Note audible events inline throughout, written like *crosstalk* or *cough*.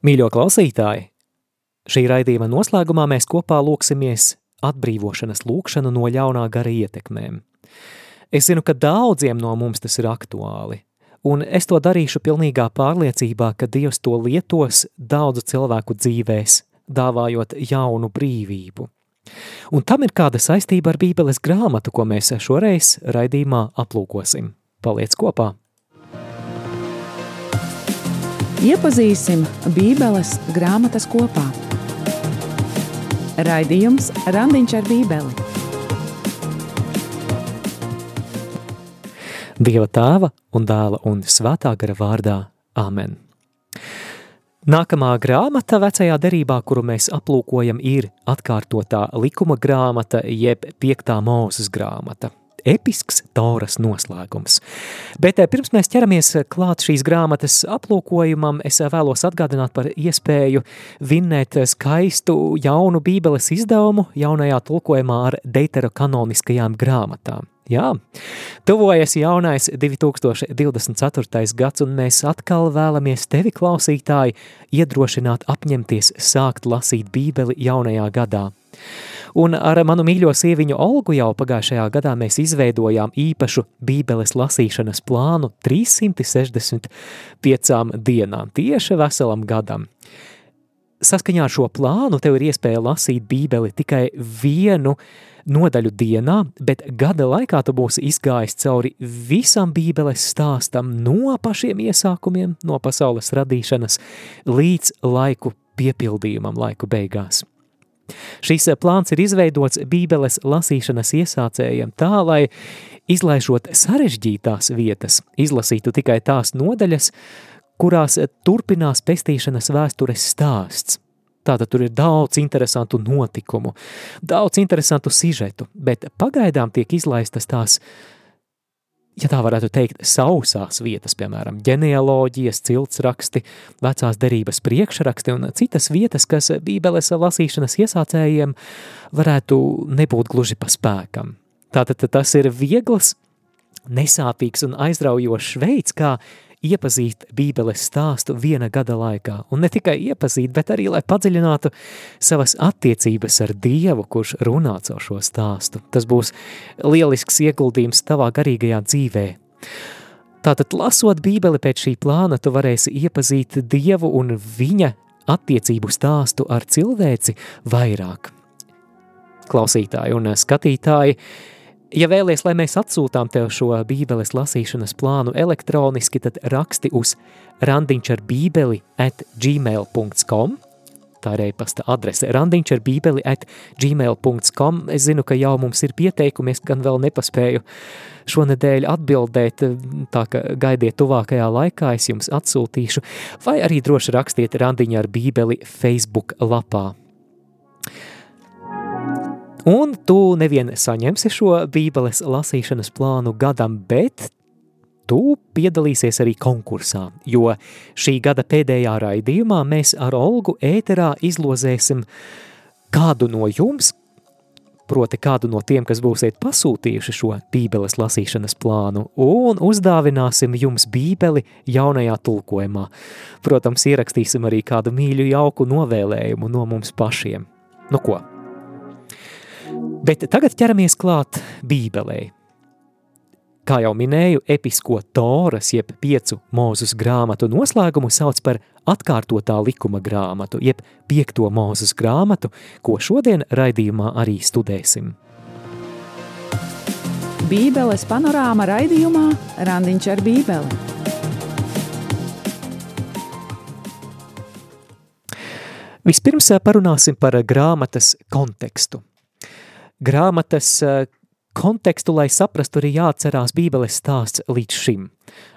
Mīļo klausītāji, šī raidījuma noslēgumā mēs kopā lūksimies atbrīvošanas lūkšanu no ļaunā gara ietekmēm. Es zinu, ka daudziem no mums tas ir aktuāli, un es to darīšu pilnīgā pārliecībā, ka Dievs to lietos daudzu cilvēku dzīvēs, dāvājot jaunu brīvību. Un tam ir kāda saistība ar bībeles grāmatu, ko mēs šoreiz raidījumā aplūkosim. Paliec kopā! Iepazīsim Bībeles grāmatas kopā. Raidījums Randiņš ar Bībeli. Dieva tēva un dēla un svētā gara vārdā. Āmen. Nākamā grāmata vecajā derībā, kuru mēs aplūkojam, ir atkārtotā likuma grāmata jeb piektā mūzes grāmata episks Tauras noslēgums. Bet eh, pirms mēs ķeramies klāt šīs grāmatas aplūkojumam, es eh, vēlos atgādināt par iespēju vinnēt skaistu jaunu bībeles izdevumu jaunajā tulkojumā ar Deitera kanoniskajām grāmatām. Jā, tuvojas jaunais 2024. gads, un mēs atkal vēlamies tevi, klausītāji, iedrošināt apņemties sākt lasīt bībeli jaunajā gadā. Un ar manu mīļo sieviņu Olgu jau pagājušajā gadā mēs izveidojām īpašu bībeles lasīšanas plānu 365 dienām, tieši veselam gadam. Saskaņā ar šo plānu tev ir iespēja lasīt bībeli tikai vienu nodaļu dienā, bet gada laikā tu būsi izgājis cauri visam bībeles stāstam no pašiem iesākumiem, no pasaules radīšanas līdz laiku piepildījumam, laiku beigās. Šīs eh, plāns ir izveidots bībeles lasīšanas iesācējiem tā, lai izlaižot sarežģītās vietas, izlasītu tikai tās nodaļas, kurās eh, turpinās pestīšanas vēstures stāsts. Tātad tur ir daudz interesantu notikumu, daudz interesantu sižetu, bet pagaidām tiek izlaistas tās ja tā varētu teikt, sausās vietas, piemēram, ģenealoģijas, ciltsraksti, vecās derības priekšraksti un citas vietas, kas bībeles lasīšanas iesācējiem varētu nebūt gluži pa spēkam. Tātad tas ir viegls, nesāpīgs un aizraujošs veids, kā iepazīt Bībeles stāstu viena gada laikā. Un ne tikai iepazīt, bet arī, lai padziļinātu savas attiecības ar Dievu, kurš runā caur šo stāstu. Tas būs lielisks ieguldījums tavā garīgajā dzīvē. Tātad, lasot Bībeli pēc šī plāna, tu varēsi iepazīt Dievu un viņa attiecību stāstu ar cilvēci vairāk. Klausītāji un skatītāji, Ja vēlies, lai mēs atsūtām tev šo bībeles lasīšanas plānu elektroniski, tad raksti uz randiņš ar bībeli at gmail.com. Tā ir e-pasta adrese randiņš ar bībeli at gmail.com. Es zinu, ka jau mums ir pieteikumi, es gan vēl nepaspēju šonedēļ atbildēt, tā ka gaidiet tuvākajā laikā, es jums atsūtīšu, vai arī droši rakstiet randiņu ar bībeli Facebook lapā. Un tu nevien saņemsi šo bībeles lasīšanas plānu gadam, bet tu piedalīsies arī konkursā, jo šī gada pēdējā raidījumā mēs ar Olgu ēterā izlozēsim kādu no jums, proti kādu no tiem, kas būsiet pasūtījuši šo bībeles lasīšanas plānu, un uzdāvināsim jums bībeli jaunajā tulkojumā. Protams, ierakstīsim arī kādu mīļu jauku novēlējumu no mums pašiem. Nu ko, Bet tagad ķeramies klāt Bībelē. Kā jau minēju, episko Toras, jeb piecu mūzus grāmatu noslēgumu sauc par atkārtotā likuma grāmatu, jeb piekto mūzus grāmatu, ko šodien raidījumā arī studēsim. Bībeles panorāma raidījumā Randiņš ar bībeli. Vispirms parunāsim par grāmatas kontekstu grāmatas eh, kontekstu, lai saprastu, arī jāatcerās Bībeles stāsts līdz šim.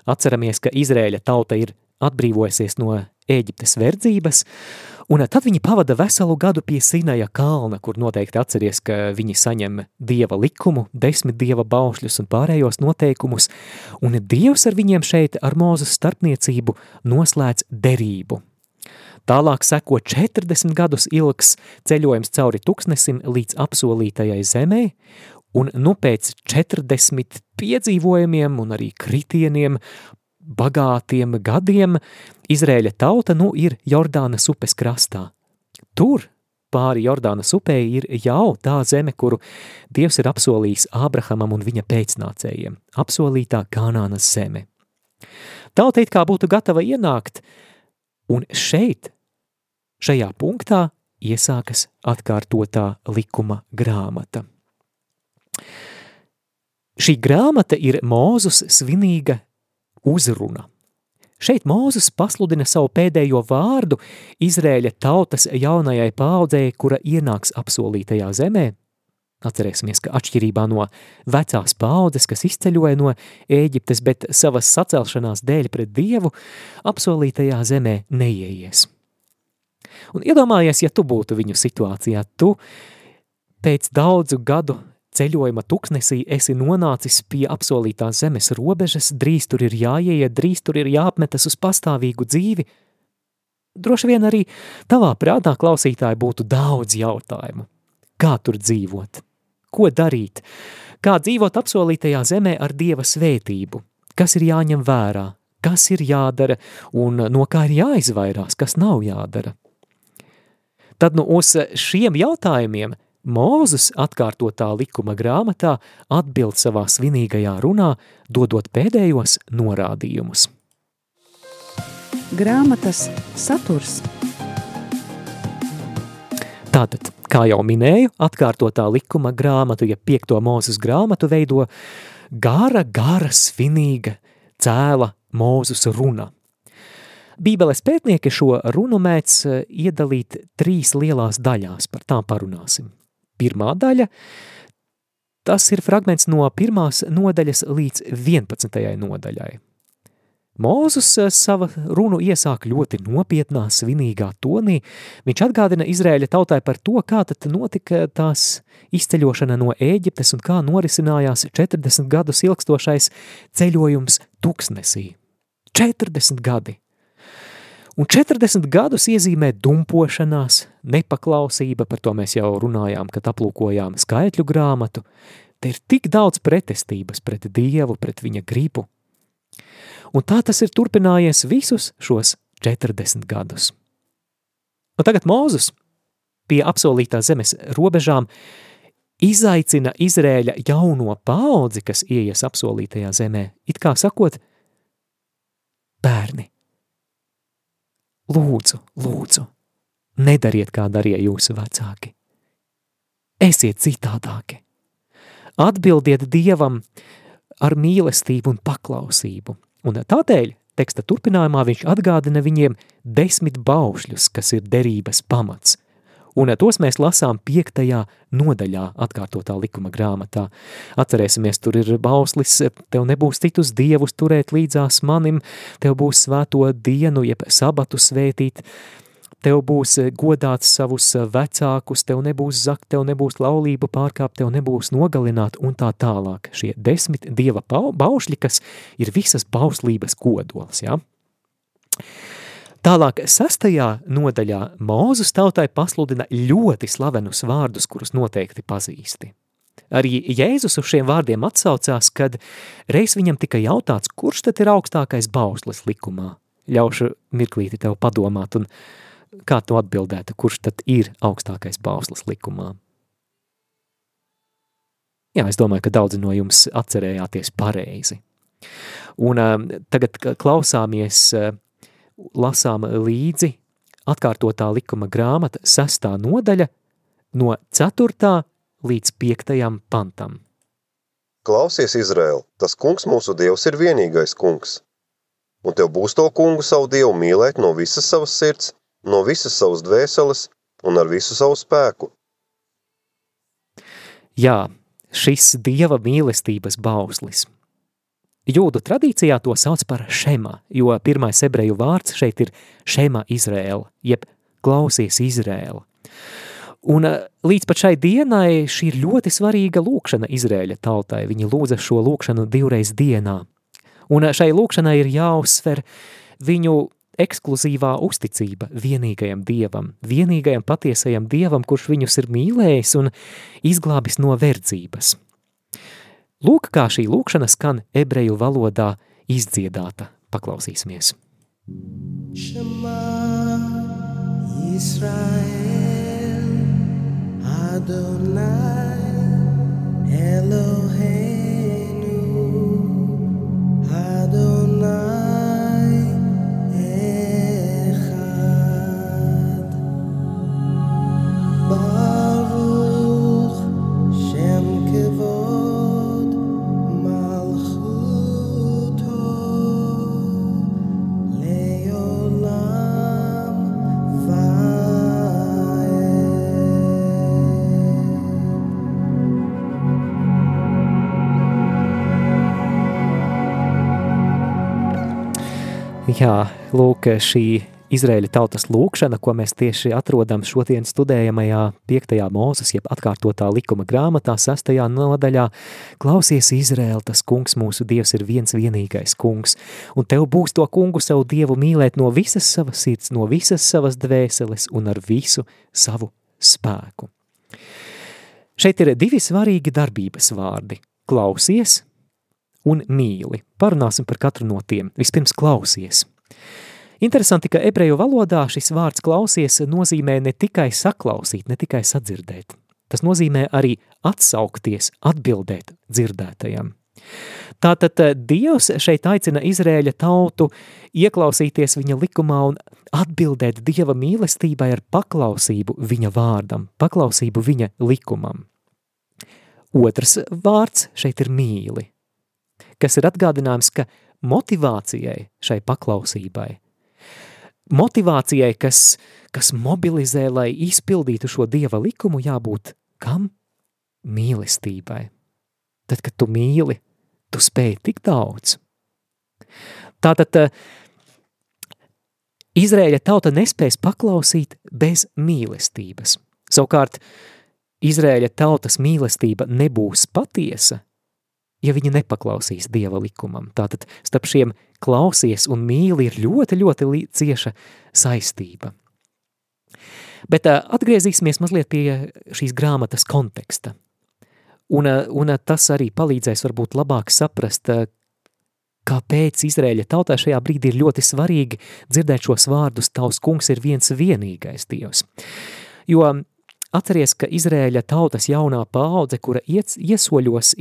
Atceramies, ka Izrēļa tauta ir atbrīvojusies no Ēģiptes verdzības, un tad viņi pavada veselu gadu pie Sinaja kalna, kur noteikti atceries, ka viņi saņem dieva likumu, desmit dieva baušļus un pārējos noteikumus, un Dievs ar viņiem šeit ar mūzes starpniecību noslēdz derību – Tālāk seko 40 gadus ilgs ceļojums cauri tuksnesim līdz apsolītajai zemē, un nu pēc 40 piedzīvojumiem un arī kritieniem bagātiem gadiem Izrēļa tauta nu ir Jordānas upes krastā. Tur pāri Jordānas upē ir jau tā zeme, kuru Dievs ir apsolījis Ābrahamam un viņa pēcnācējiem – apsolītā Kanānas zeme. Tauta it kā būtu gatava ienākt, un šeit, šajā punktā, iesākas atkārtotā likuma grāmata. Šī grāmata ir Mūzus svinīga uzruna. Šeit Mūzes pasludina savu pēdējo vārdu Izrēļa tautas jaunajai paudzei, kura ienāks apsolītajā zemē. Atcerēsimies, ka atšķirībā no vecās paudzes, kas izceļoja no Ēģiptes, bet savas sacelšanās dēļ pret Dievu, apsolītajā zemē neieies. Un iedomājies, ja tu būtu viņu situācijā, tu pēc daudzu gadu ceļojuma tuksnesī esi nonācis pie apsolītās zemes robežas, drīz tur ir jāieiet, drīz tur ir jāapmetas uz pastāvīgu dzīvi. Droši vien arī tavā prātā klausītāji būtu daudz jautājumu. Kā tur dzīvot? Ko darīt? Kā dzīvot apsolītajā zemē ar Dieva svētību? Kas ir jāņem vērā? Kas ir jādara un no kā ir jāizvairās, kas nav jādara? Tad nu uz šiem jautājumiem Mūzes atkārtotā likuma grāmatā atbild savā svinīgajā runā, dodot pēdējos norādījumus. Grāmatas saturs Tātad, kā jau minēju, atkārtotā likuma grāmatu, ja piekto Mūzes grāmatu veido gara, gara, svinīga, cēla Mūzes runa. Bībeles pētnieki šo runu mēdz iedalīt trīs lielās daļās, par tām parunāsim pirmā daļa. Tas ir fragments no pirmās nodaļas līdz 11. nodaļai. Mūzus eh, sava runu iesāk ļoti nopietnā, svinīgā tonī. Viņš atgādina Izrēļa tautai par to, kā tad notika tās izceļošana no Ēģiptes un kā norisinājās 40 gadus ilgstošais ceļojums tuksnesī. 40 gadi! Un 40 gadus iezīmē dumpošanās, nepaklausība, par to mēs jau runājām, kad aplūkojām skaitļu grāmatu. Te ir tik daudz pretestības pret Dievu, pret viņa gribu. Un tā tas ir turpinājies visus šos 40 gadus. Un tagad Mūzus pie apsolītās zemes robežām izaicina Izrēļa jauno paudzi, kas ieies apsolītajā zemē, it kā sakot, bērni, Lūdzu, lūdzu, nedariet, kā darīja jūsu vecāki. Esiet citādāki. Atbildiet Dievam ar mīlestību un paklausību. Un tādēļ teksta turpinājumā viņš atgādina viņiem desmit baušļus, kas ir derības pamats – un tos mēs lasām piektajā nodaļā atkārtotā likuma grāmatā. Atcerēsimies, tur ir bauslis, tev nebūs citus dievus turēt līdzās manim, tev būs svēto dienu, jeb sabatu svētīt, tev būs godāt savus vecākus, tev nebūs zakt, tev nebūs laulību pārkāpt, tev nebūs nogalināt un tā tālāk. Šie desmit dieva baušļi, kas ir visas bauslības kodols, ja? Tālāk, sastajā nodaļā Mūzus tautai pasludina ļoti slavenus vārdus, kurus noteikti pazīsti. Arī Jēzus uz šiem vārdiem atsaucās, kad reiz viņam tika jautāts, kurš tad ir augstākais bauslis likumā. Ļaušu mirklīti tev padomāt, un kā tu atbildētu, kurš tad ir augstākais bauslis likumā. Jā, es domāju, ka daudzi no jums atcerējāties pareizi. Un uh, tagad klausāmies uh, lasām līdzi atkārtotā likuma grāmata sestā nodaļa no 4. līdz 5. pantam. Klausies, Izraēl, tas kungs mūsu dievs ir vienīgais kungs. Un tev būs to kungu savu dievu mīlēt no visas savas sirds, no visas savas dvēseles un ar visu savu spēku. Jā, šis dieva mīlestības bauslis – Jūdu tradīcijā to sauc par šema, jo pirmais ebreju vārds šeit ir šema Izrēla, jeb klausies Izrēla. Un eh, līdz pat šai dienai šī ir ļoti svarīga lūkšana Izrēļa tautai. Viņi lūdza šo lūkšanu divreiz dienā. Un eh, šai lūkšanai ir jāuzsver viņu ekskluzīvā uzticība vienīgajam dievam, vienīgajam patiesajam dievam, kurš viņus ir mīlējis un izglābis no verdzības. Lūk, kā šī lūkšana skan ebreju valodā izdziedāta paklausīsimies. Shema Yisrael Adonai Eloheinu Adonai Jā, lūk, šī Izraēļa tautas lūkšana, ko mēs tieši atrodam šodien studējamajā 5. mūzes, jeb atkārtotā likuma grāmatā, 6. nodaļā, klausies Izraēl, tas kungs mūsu dievs ir viens vienīgais kungs, un tev būs to kungu savu dievu mīlēt no visas savas sirds, no visas savas dvēseles un ar visu savu spēku. Šeit ir divi svarīgi darbības vārdi – klausies un mīli. Parunāsim par katru no tiem. Vispirms klausies. Interesanti, ka ebreju valodā šis vārds klausies nozīmē ne tikai saklausīt, ne tikai sadzirdēt. Tas nozīmē arī atsaukties, atbildēt dzirdētajam. Tātad eh, Dievs šeit aicina Izrēļa tautu ieklausīties viņa likumā un atbildēt Dieva mīlestībai ar paklausību viņa vārdam, paklausību viņa likumam. Otrs vārds šeit ir mīli, kas ir atgādinājums, ka motivācijai šai paklausībai, motivācijai, kas, kas mobilizē, lai izpildītu šo Dieva likumu, jābūt kam? Mīlestībai. Tad, kad tu mīli, tu spēj tik daudz. Tātad eh, Izrēļa tauta nespēs paklausīt bez mīlestības. Savukārt, Izrēļa tautas mīlestība nebūs patiesa, ja viņi nepaklausīs Dieva likumam. Tātad starp šiem klausies un mīli ir ļoti, ļoti cieša saistība. Bet atgriezīsimies mazliet pie šīs grāmatas konteksta. Un, un tas arī palīdzēs varbūt labāk saprast, kāpēc Izrēļa tautā šajā brīdī ir ļoti svarīgi dzirdēt šos vārdus, tavs kungs ir viens vienīgais Dievs. Jo atceries, ka Izrēļa tautas jaunā paudze, kura iec, iesoļos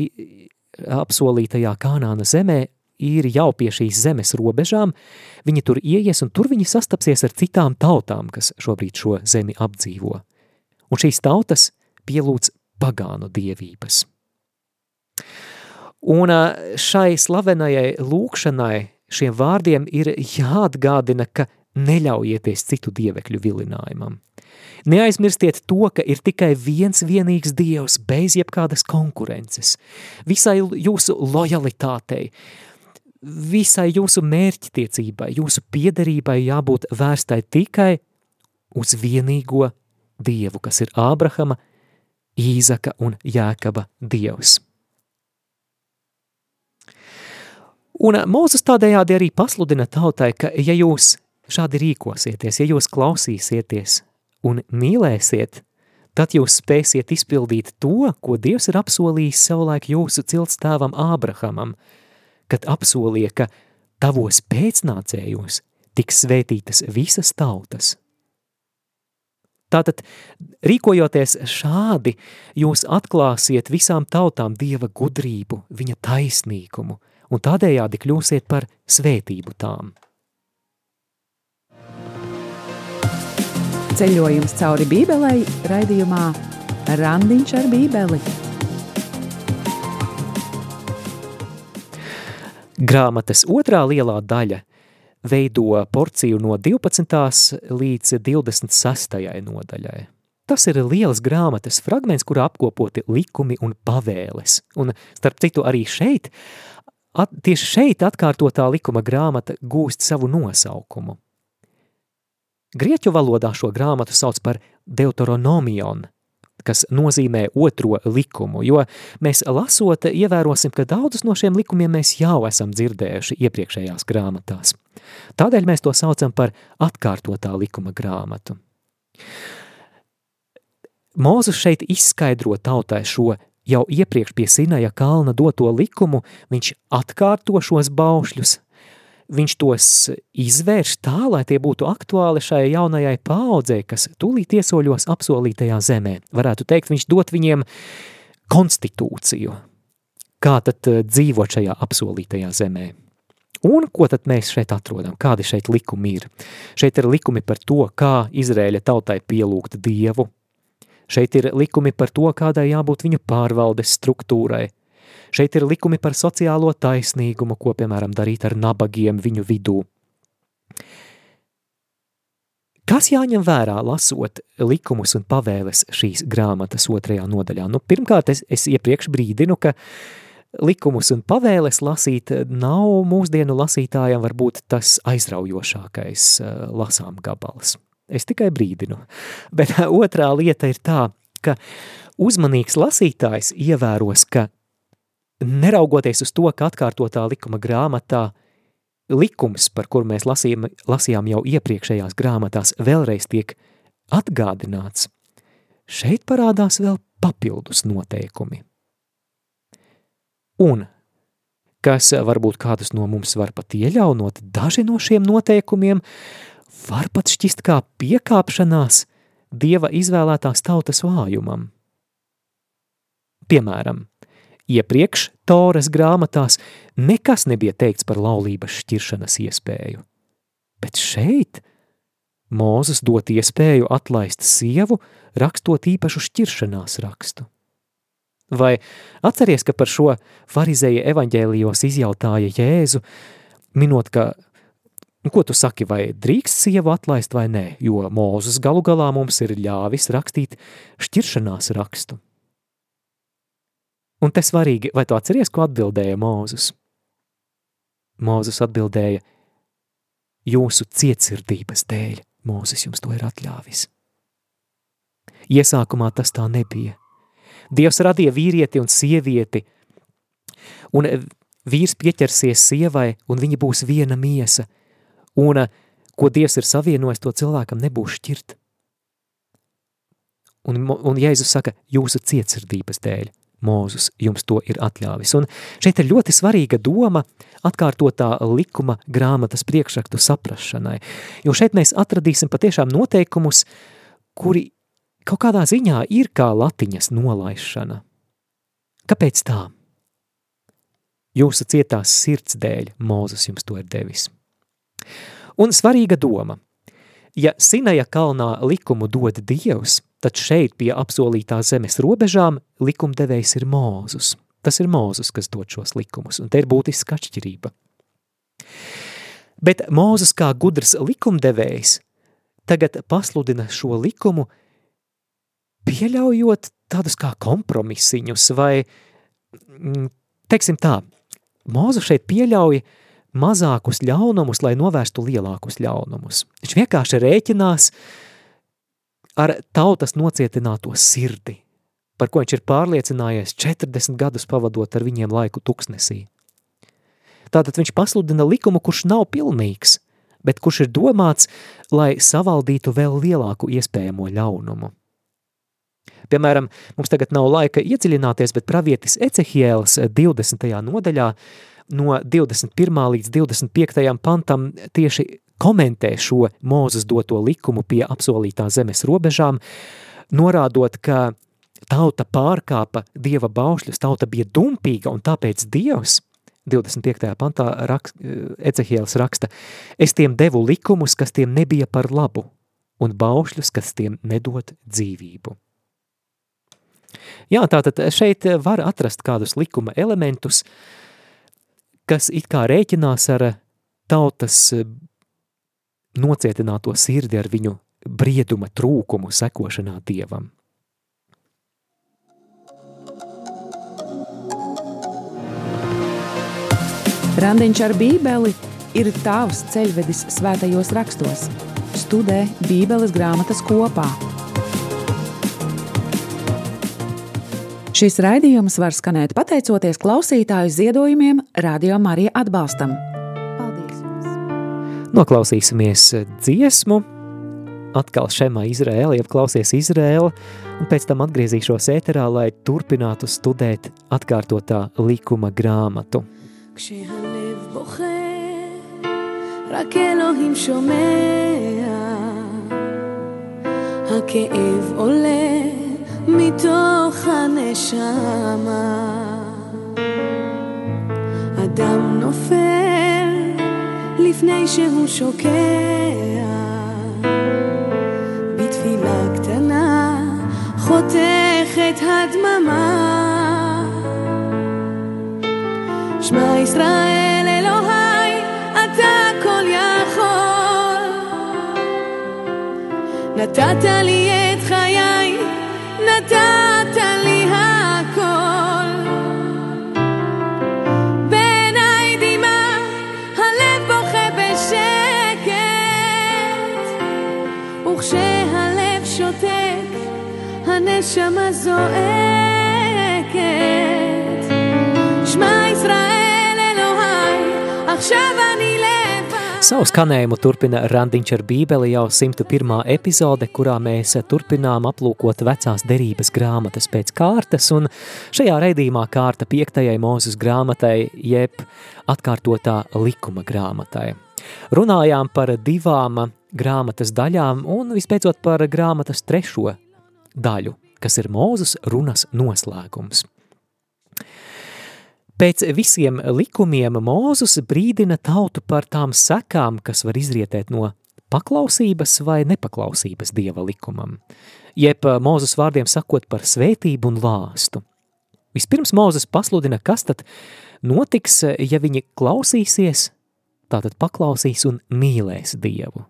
apsolītajā Kānāna zemē, ir jau pie šīs zemes robežām, viņi tur ieies un tur viņi sastapsies ar citām tautām, kas šobrīd šo zemi apdzīvo. Un šīs tautas pielūdz pagānu dievības. Un šai slavenajai lūkšanai šiem vārdiem ir jāatgādina, ka neļaujieties citu dievekļu vilinājumam. Neaizmirstiet to, ka ir tikai viens vienīgs dievs bez jebkādas konkurences. Visai jūsu lojalitātei, visai jūsu mērķtiecībai, jūsu piederībai jābūt vērstai tikai uz vienīgo dievu, kas ir Ābrahama, Īzaka un Jēkaba dievs. Un Mūzes tādējādi arī pasludina tautai, ka ja jūs šādi rīkosieties, ja jūs klausīsieties un mīlēsiet, tad jūs spēsiet izpildīt to, ko Dievs ir apsolījis savulaik jūsu ciltstāvam Ābrahamam, kad apsolīja, ka tavos pēcnācējos tiks svētītas visas tautas. Tātad, rīkojoties šādi, jūs atklāsiet visām tautām Dieva gudrību, viņa taisnīgumu, un tādējādi kļūsiet par svētību tām. Ceļojums cauri Bībelei raidījumā Randiņš ar Bībeli. Grāmatas otrā lielā daļa veido porciju no 12. līdz 26. nodaļai. Tas ir liels grāmatas fragments, kurā apkopoti likumi un pavēles. Un, starp citu, arī šeit, at, tieši šeit atkārtotā likuma grāmata gūst savu nosaukumu. Grieķu valodā šo grāmatu sauc par Deuteronomion, kas nozīmē otro likumu, jo mēs lasot ievērosim, ka daudzus no šiem likumiem mēs jau esam dzirdējuši iepriekšējās grāmatās. Tādēļ mēs to saucam par atkārtotā likuma grāmatu. Mūzus šeit izskaidro tautai šo jau iepriekš pie Sinaja kalna doto likumu, viņš atkārto šos baušļus, viņš tos izvērš tā, lai tie būtu aktuāli šai jaunajai paaudzei, kas tūlīt iesoļos apsolītajā zemē. Varētu teikt, viņš dot viņiem konstitūciju, kā tad eh, dzīvot šajā apsolītajā zemē. Un ko tad mēs šeit atrodam? Kādi šeit likumi ir? Šeit ir likumi par to, kā Izrēļa tautai pielūgt Dievu. Šeit ir likumi par to, kādai jābūt viņu pārvaldes struktūrai. Šeit ir likumi par sociālo taisnīgumu, ko, piemēram, darīt ar nabagiem viņu vidū. Kas jāņem vērā, lasot likumus un pavēles šīs grāmatas otrajā nodaļā? Nu, pirmkārt, es, es iepriekš brīdinu, ka likumus un pavēles lasīt nav mūsdienu lasītājiem varbūt tas aizraujošākais uh, lasām gabals. Es tikai brīdinu. Bet otrā lieta ir tā, ka uzmanīgs lasītājs ievēros, ka neraugoties uz to, ka atkārtotā likuma grāmatā likums, par kuru mēs lasījām, lasījām jau iepriekšējās grāmatās, vēlreiz tiek atgādināts, šeit parādās vēl papildus noteikumi. Un, kas varbūt kādus no mums var pat ieļaunot, daži no šiem noteikumiem var pat šķist kā piekāpšanās Dieva izvēlētās tautas vājumam. Piemēram, Iepriekš Toras grāmatās nekas nebija teikts par laulības šķiršanas iespēju. Bet šeit Mūzes dot iespēju atlaist sievu, rakstot īpašu šķiršanās rakstu. Vai atceries, ka par šo farizēja evaņģēlijos izjautāja Jēzu, minot, ka, nu, ko tu saki, vai drīkst sievu atlaist vai nē, jo Mūzes galu galā mums ir ļāvis rakstīt šķiršanās rakstu. Un te svarīgi, vai tu atceries, ko atbildēja Mūzes? Mūzes atbildēja, jūsu cietsirdības dēļ Mūzes jums to ir atļāvis. Iesākumā tas tā nebija. Dievs radīja vīrieti un sievieti, un vīrs pieķersies sievai, un viņa būs viena miesa, un ko Dievs ir savienojis, to cilvēkam nebūs šķirt. Un, un Jēzus saka, jūsu cietsirdības dēļ. Mūzus jums to ir atļāvis. Un šeit ir ļoti svarīga doma atkārtotā likuma grāmatas priekšraktu saprašanai, jo šeit mēs atradīsim patiešām noteikumus, kuri kaut kādā ziņā ir kā latiņas nolaišana. Kāpēc tā? Jūsu cietās sirds dēļ Mūzus jums to ir devis. Un svarīga doma. Ja Sinaja kalnā likumu dod Dievs – Tad šeit pie apsolītā zemes robežām likumdevējs ir Mūzus. Tas ir Mūzus, kas dod šos likumus, un te ir būtiska atšķirība. Bet Mūzus kā gudrs likumdevējs tagad pasludina šo likumu, pieļaujot tādus kā kompromisiņus vai, mm, teiksim tā, Mūzu šeit pieļauj mazākus ļaunumus, lai novērstu lielākus ļaunumus. Viņš vienkārši rēķinās, ar tautas nocietināto sirdi, par ko viņš ir pārliecinājies 40 gadus pavadot ar viņiem laiku tuksnesī. Tātad viņš pasludina likumu, kurš nav pilnīgs, bet kurš ir domāts, lai savaldītu vēl lielāku iespējamo ļaunumu. Piemēram, mums tagad nav laika iedziļināties, bet pravietis Ecehiels 20. nodaļā no 21. līdz 25. pantam tieši komentē šo Mūzes doto likumu pie apsolītā zemes robežām, norādot, ka tauta pārkāpa Dieva baušļus, tauta bija dumpīga, un tāpēc Dievs, 25. pantā rakst, Ecehiels raksta, es tiem devu likumus, kas tiem nebija par labu, un baušļus, kas tiem nedod dzīvību. Jā, tātad šeit var atrast kādus likuma elementus, kas it kā rēķinās ar tautas nocietināto sirdi ar viņu brieduma trūkumu sekošanā Dievam. Randiņš ar bībeli ir tavs ceļvedis svētajos rakstos. Studē bībeles grāmatas kopā. Šis raidījums var skanēt pateicoties klausītāju ziedojumiem Radio Marija atbalstam. Noklausīsimies dziesmu, atkal šemā Izrēla, jeb klausies Izrēla, un pēc tam atgriezīšos ēterā, lai turpinātu studēt atkārtotā likuma grāmatu. כשהלב בוכה רק אלוהים שומע. הכאב עולה מתוך הנשמה. אדם נופל לפני שהוא שוקע. בתפילה קטנה חותכת הדממה. שמע ישראל אלוהי, אתה כל יכול. נתת לי את נתת לי הכל. בוכה בשקט, שותק, הנשמה זועקת. שמע ישראל אלוהי, עכשיו. Savu skanējumu turpina Randiņš ar bībeli jau 101. epizode, kurā mēs turpinām aplūkot vecās derības grāmatas pēc kārtas, un šajā reidījumā kārta piektajai mūzes grāmatai, jeb atkārtotā likuma grāmatai. Runājām par divām grāmatas daļām un vispēcot par grāmatas trešo daļu, kas ir mūzes runas noslēgums. Pēc visiem likumiem Mūzus brīdina tautu par tām sekām, kas var izrietēt no paklausības vai nepaklausības dieva likumam, jeb Mūzus vārdiem sakot par svētību un lāstu. Vispirms Mūzus pasludina, kas tad notiks, ja viņi klausīsies, tātad paklausīs un mīlēs Dievu.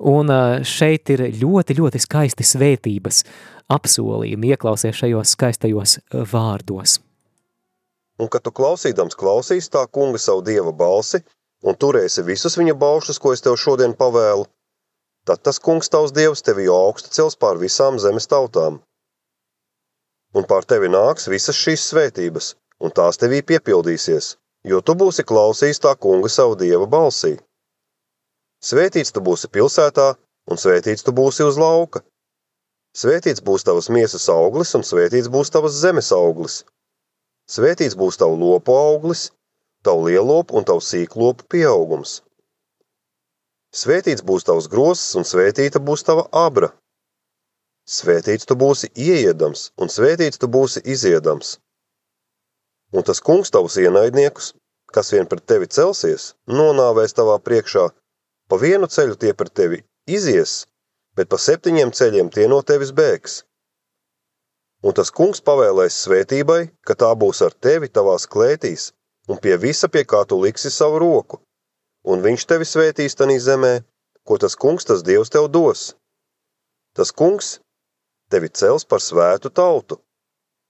Un šeit ir ļoti, ļoti skaisti svētības apsolījumi, ieklausies šajos skaistajos vārdos – Un kad tu klausīdams klausīs tā kunga savu dieva balsi un turēsi visus viņa baušus, ko es tev šodien pavēlu, tad tas kungs tavs dievs tevi jau augstu cels pār visām zemes tautām. Un pār tevi nāks visas šīs svētības, un tās tevī piepildīsies, jo tu būsi klausījis tā kunga savu dieva balsī. Svētīts tu būsi pilsētā, un svētīts tu būsi uz lauka. Svētīts būs tavas miesas auglis, un svētīts būs tavas zemes auglis – Svētīts būs tavu lopu auglis, tavu lielopu un tavu sīklopu pieaugums. Svētīts būs tavs grozs un svētīta būs tava abra. Svētīts tu būsi ieiedams un svētīts tu būsi iziedams. Un tas kungs tavus ienaidniekus, kas vien pret tevi celsies, nonāvēs tavā priekšā, pa vienu ceļu tie pret tevi izies, bet pa septiņiem ceļiem tie no tevis bēgs. Un tas kungs pavēlēs svētībai, ka tā būs ar tevi tavās klētīs un pie visa, pie kā tu liksi savu roku. Un viņš tevi svētīs tanī zemē, ko tas kungs, tas dievs tev dos. Tas kungs tevi cels par svētu tautu,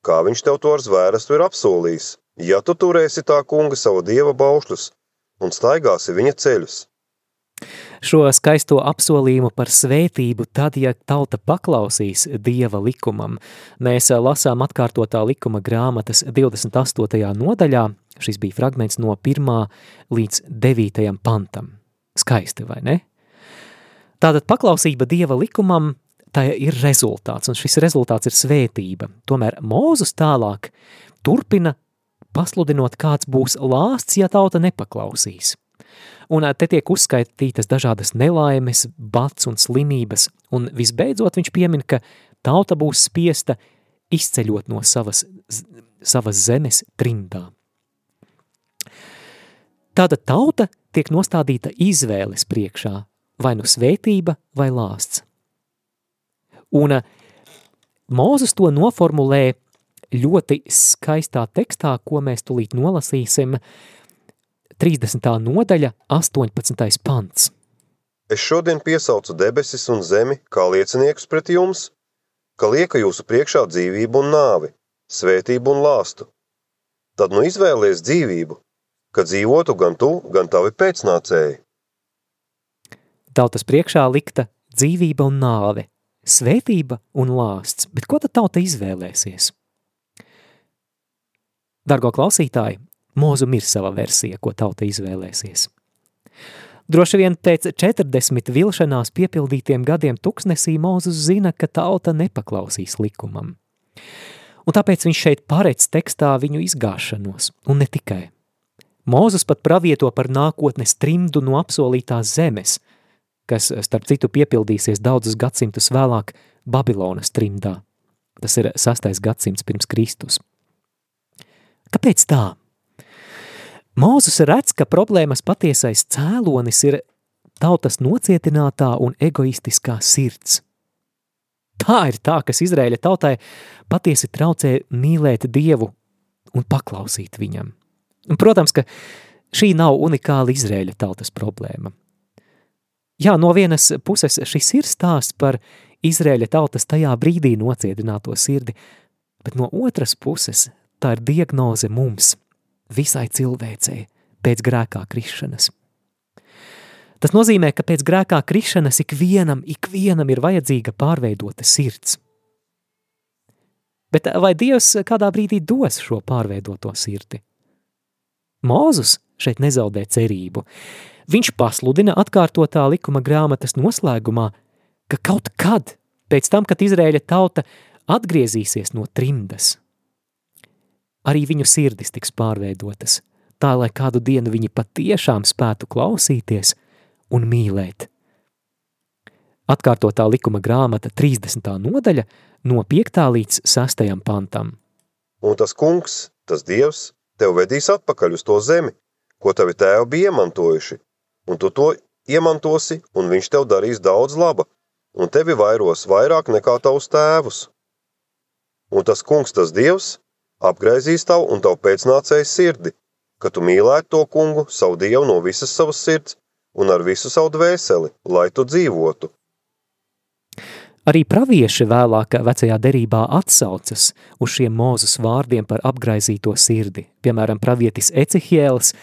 kā viņš tev to ar zvērestu ir apsolījis, ja tu turēsi tā kunga savu dieva baušļus un staigāsi viņa ceļus šo skaisto apsolījumu par svētību tad, ja tauta paklausīs Dieva likumam. Mēs lasām atkārtotā likuma grāmatas 28. nodaļā, šis bija fragments no 1. līdz 9. pantam. Skaisti, vai ne? Tātad paklausība Dieva likumam, tā ir rezultāts, un šis rezultāts ir svētība. Tomēr Mūzus tālāk turpina pasludinot, kāds būs lāsts, ja tauta nepaklausīs. Un te tiek uzskaitītas dažādas nelaimes, bats un slimības, un visbeidzot viņš piemin, ka tauta būs spiesta izceļot no savas, savas zemes trimdā. Tāda tauta tiek nostādīta izvēles priekšā, vai nu svētība vai lāsts. Un Mūzes to noformulē ļoti skaistā tekstā, ko mēs tulīt nolasīsim, uh, 30. nodaļa, 18. pants. Es šodien piesaucu debesis un zemi kā lieciniekus pret jums, ka lieka jūsu priekšā dzīvību un nāvi, svētību un lāstu. Tad nu izvēlies dzīvību, ka dzīvotu gan tu, gan tavi pēcnācēji. Tautas priekšā likta dzīvība un nāve, svētība un lāsts, bet ko tad tauta izvēlēsies? Dargo klausītāji, Mūzum ir sava versija, ko tauta izvēlēsies. Droši vien pēc 40 vilšanās piepildītiem gadiem tuksnesī Mūzus zina, ka tauta nepaklausīs likumam. Un tāpēc viņš šeit paredz tekstā viņu izgāšanos, un ne tikai. Mūzus pat pravieto par nākotnes trimdu no apsolītās zemes, kas, starp citu, piepildīsies daudzus gadsimtus vēlāk Babilonas trimdā. Tas ir sastais gadsimts pirms Kristus. Kāpēc tā? Mūzus redz, ka problēmas patiesais cēlonis ir tautas nocietinātā un egoistiskā sirds. Tā ir tā, kas Izraēļa tautai patiesi traucē mīlēt Dievu un paklausīt viņam. Un, protams, ka šī nav unikāla Izraēļa tautas problēma. Jā, no vienas puses šis ir stāsts par Izraēļa tautas tajā brīdī nocietināto sirdi, bet no otras puses tā ir diagnoze mums, visai cilvēcei, pēc grēkā krišanas. Tas nozīmē, ka pēc grēkā krišanas ikvienam, ikvienam ir vajadzīga pārveidota sirds. Bet vai Dievs kādā brīdī dos šo pārveidoto sirdi? Mūzus šeit nezaudē cerību. Viņš pasludina atkārtotā likuma grāmatas noslēgumā, ka kaut kad, pēc tam, kad Izrēļa tauta atgriezīsies no trimdas, arī viņu sirdis tiks pārveidotas, tā lai kādu dienu viņi patiešām spētu klausīties un mīlēt. Atkārtotā likuma grāmata 30. nodaļa no 5. līdz 6. pantam. Un tas kungs, tas dievs, tev vedīs atpakaļ uz to zemi, ko tavi tēvi bija iemantojuši, un tu to iemantosi, un viņš tev darīs daudz laba, un tevi vairos vairāk nekā tavus tēvus. Un tas kungs, tas dievs, apgraizīs tavu un tavu pēcnācēju sirdi, ka tu mīlētu to kungu, savu dievu no visas savas sirds un ar visu savu dvēseli, lai tu dzīvotu. Arī pravieši vēlāk vecajā derībā atsaucas uz šiem mūzus vārdiem par apgraizīto sirdi. Piemēram, pravietis Ecihēls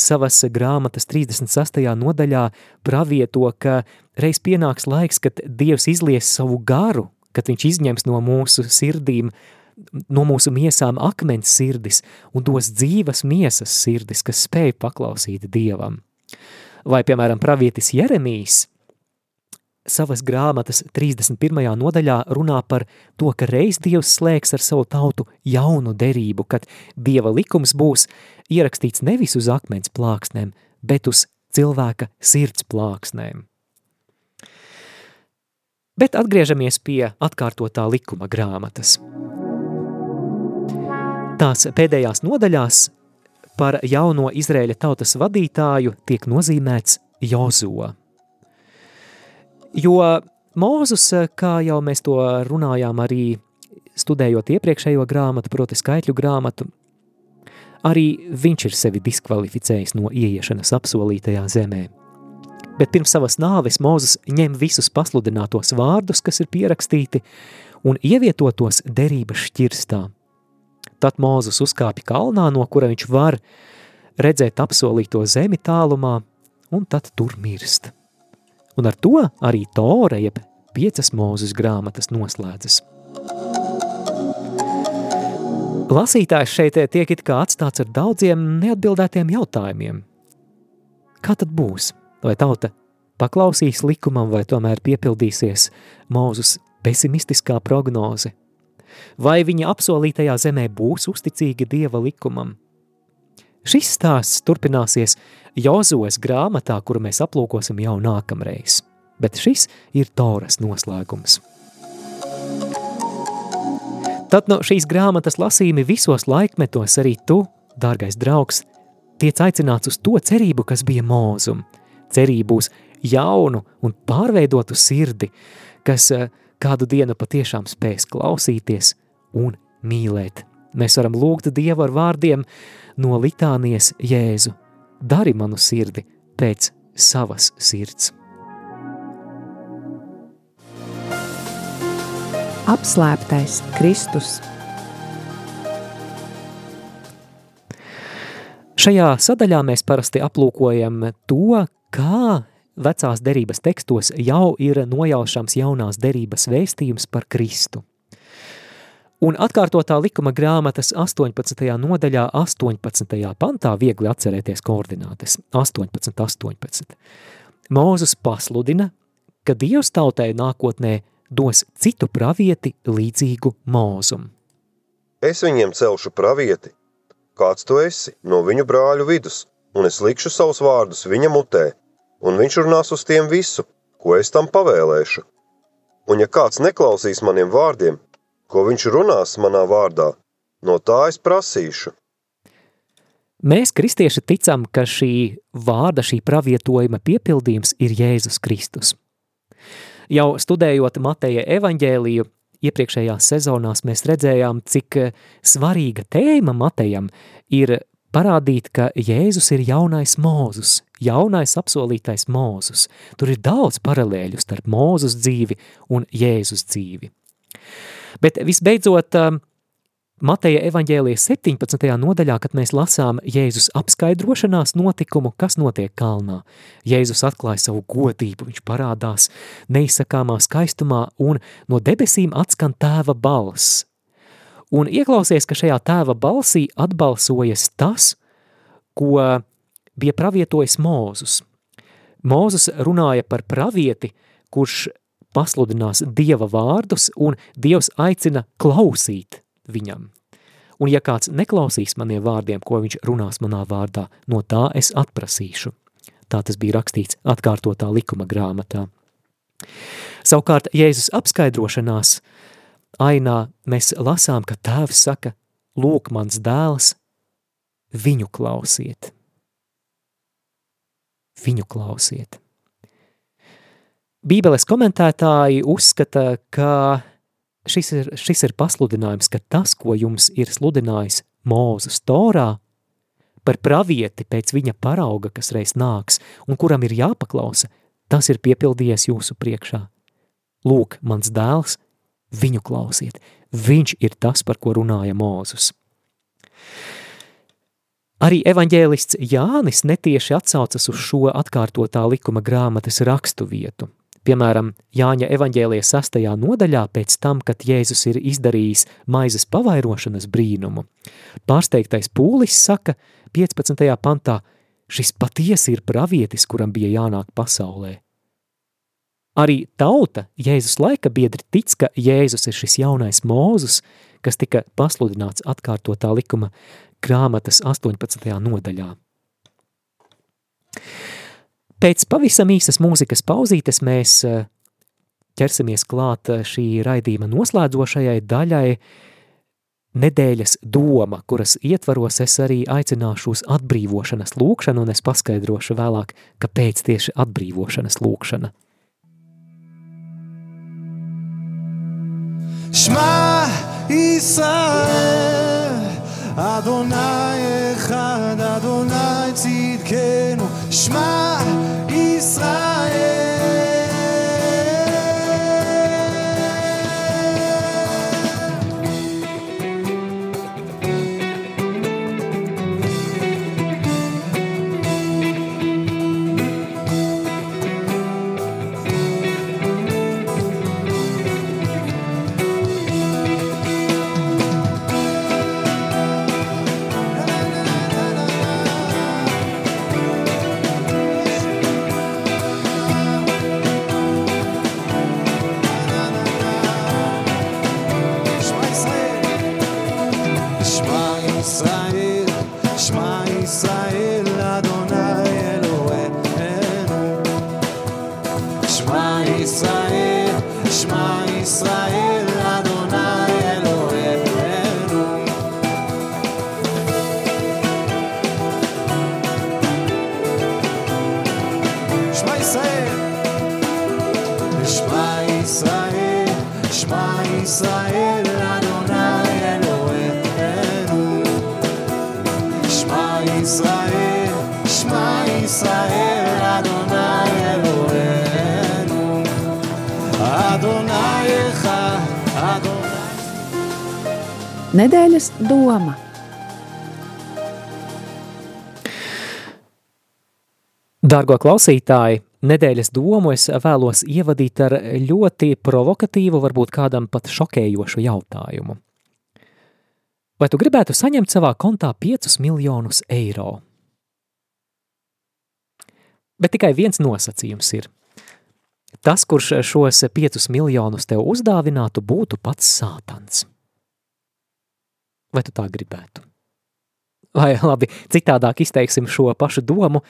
savas grāmatas 36. nodaļā pravieto, ka reiz pienāks laiks, kad Dievs izlies savu garu, kad viņš izņems no mūsu sirdīm, no mūsu miesām akmens sirdis un dos dzīvas miesas sirdis, kas spēj paklausīt Dievam. Vai, piemēram, pravietis Jeremijs savas grāmatas 31. nodaļā runā par to, ka reiz Dievs slēgs ar savu tautu jaunu derību, kad Dieva likums būs ierakstīts nevis uz akmens plāksnēm, bet uz cilvēka sirds plāksnēm. Bet atgriežamies pie atkārtotā likuma grāmatas. Tās pēdējās nodaļās par jauno Izrēļa tautas vadītāju tiek nozīmēts Jozo. Jo Mūzus, kā jau mēs to runājām arī studējot iepriekšējo grāmatu, proti skaitļu grāmatu, arī viņš ir sevi diskvalificējis no ieiešanas apsolītajā zemē. Bet pirms savas nāves Mūzes ņem visus pasludinātos vārdus, kas ir pierakstīti, un ievietotos derības šķirstā. Tad Mūzes uzkāpja kalnā, no kura viņš var redzēt apsolīto zemi tālumā, un tad tur mirst. Un ar to arī Tora, jeb piecas mūzes grāmatas noslēdzas. Lasītājs šeit tiek it kā atstāts ar daudziem neatbildētiem jautājumiem. Kā tad būs? Vai tauta paklausīs likumam, vai tomēr piepildīsies mūzus pesimistiskā prognoze? Vai viņa apsolītajā zemē būs uzticīga Dieva likumam? Šis stāsts turpināsies Jozues grāmatā, kuru mēs aplūkosim jau nākamreiz, bet šis ir Toras noslēgums. Tad no šīs grāmatas lasījumi visos laikmetos arī tu, dārgais draugs, tiec aicināts uz to cerību, kas bija mūzum, cerību uz jaunu un pārveidotu sirdi, kas eh, kādu dienu patiešām spēs klausīties un mīlēt. Mēs varam lūgt Dievu ar vārdiem no litānijas Jēzu. Dari manu sirdi pēc savas sirds. Apslēptais Kristus. Šajā sadaļā mēs parasti aplūkojam to, kā vecās derības tekstos jau ir nojaušams jaunās derības vēstījums par Kristu. Un atkārtotā likuma grāmatas 18. nodaļā 18. pantā viegli atcerēties koordinātes 18, 18. Mūzus pasludina, ka Dievs tautai nākotnē dos citu pravieti līdzīgu mūzumu. Es viņiem celšu pravieti, kāds tu esi no viņu brāļu vidus, un es likšu savus vārdus viņa mutē, un viņš runās uz tiem visu, ko es tam pavēlēšu. Un ja kāds neklausīs maniem vārdiem, ko viņš runās manā vārdā, no tā es prasīšu. Mēs, kristieši, ticam, ka šī vārda, šī pravietojuma piepildījums ir Jēzus Kristus. Jau studējot Mateja evaņģēliju, iepriekšējās sezonās mēs redzējām, cik svarīga tēma Matejam ir parādīt, ka Jēzus ir jaunais mūzus, jaunais apsolītais mūzus. Tur ir daudz paralēļu starp mūzus dzīvi un Jēzus dzīvi. Bet visbeidzot, Mateja evaņģēlijas 17. nodaļā, kad mēs lasām Jēzus apskaidrošanās notikumu, kas notiek kalnā. Jēzus atklāja savu godību, viņš parādās neizsakāmā skaistumā un no debesīm atskan tēva balss. Un ieklausies, ka šajā tēva balsī atbalsojas tas, ko bija pravietojis Mūzus. Mūzus runāja par pravieti, kurš pasludinās Dieva vārdus, un Dievs aicina klausīt viņam. Un ja kāds neklausīs maniem vārdiem, ko viņš runās manā vārdā, no tā es atprasīšu. Tā tas bija rakstīts atkārtotā likuma grāmatā. Savukārt Jēzus apskaidrošanās ainā mēs lasām, ka tēvs saka, lūk mans dēls, viņu klausiet. Viņu klausiet. Bībeles komentētāji uzskata, ka šis ir, šis ir pasludinājums, ka tas, ko jums ir sludinājis Mūzes Torā, par pravieti pēc viņa parauga, kas reiz nāks un kuram ir jāpaklausa, tas ir piepildījies jūsu priekšā. Lūk, mans dēls, viņu klausiet, viņš ir tas, par ko runāja Mūzus. Arī evaņģēlists Jānis netieši atsaucas uz šo atkārtotā likuma grāmatas rakstu vietu – Piemēram, Jāņa evaņģēlijas sastajā nodaļā pēc tam, kad Jēzus ir izdarījis maizes pavairošanas brīnumu. Pārsteigtais pūlis saka 15. pantā, šis patiesi ir pravietis, kuram bija jānāk pasaulē. Arī tauta Jēzus laika biedri tic, ka Jēzus ir šis jaunais mūzus, kas tika pasludināts atkārtotā likuma grāmatas 18. nodaļā. Pēc pavisam īsas mūzikas pauzītes mēs eh, ķersimies klāt eh, šī raidījuma noslēdzošajai daļai nedēļas doma, kuras ietvaros es arī aicināšu uz atbrīvošanas lūkšanu, un es paskaidrošu vēlāk, kāpēc tieši atbrīvošanas lūkšana. שמע ישראל, אדוני אחד, אדוני צדקנו, שמע ישראל. Isso Nedēļas doma. Dārgo klausītāji, nedēļas domu es vēlos ievadīt ar ļoti provokatīvu, varbūt kādam pat šokējošu jautājumu. Vai tu gribētu saņemt savā kontā 5 miljonus eiro? Bet tikai viens nosacījums ir. Tas, kurš šos 5 miljonus tev uzdāvinātu, būtu pats sātans. Vai tu tā gribētu? vai labi, citādāk izteiksim šo pašu domu,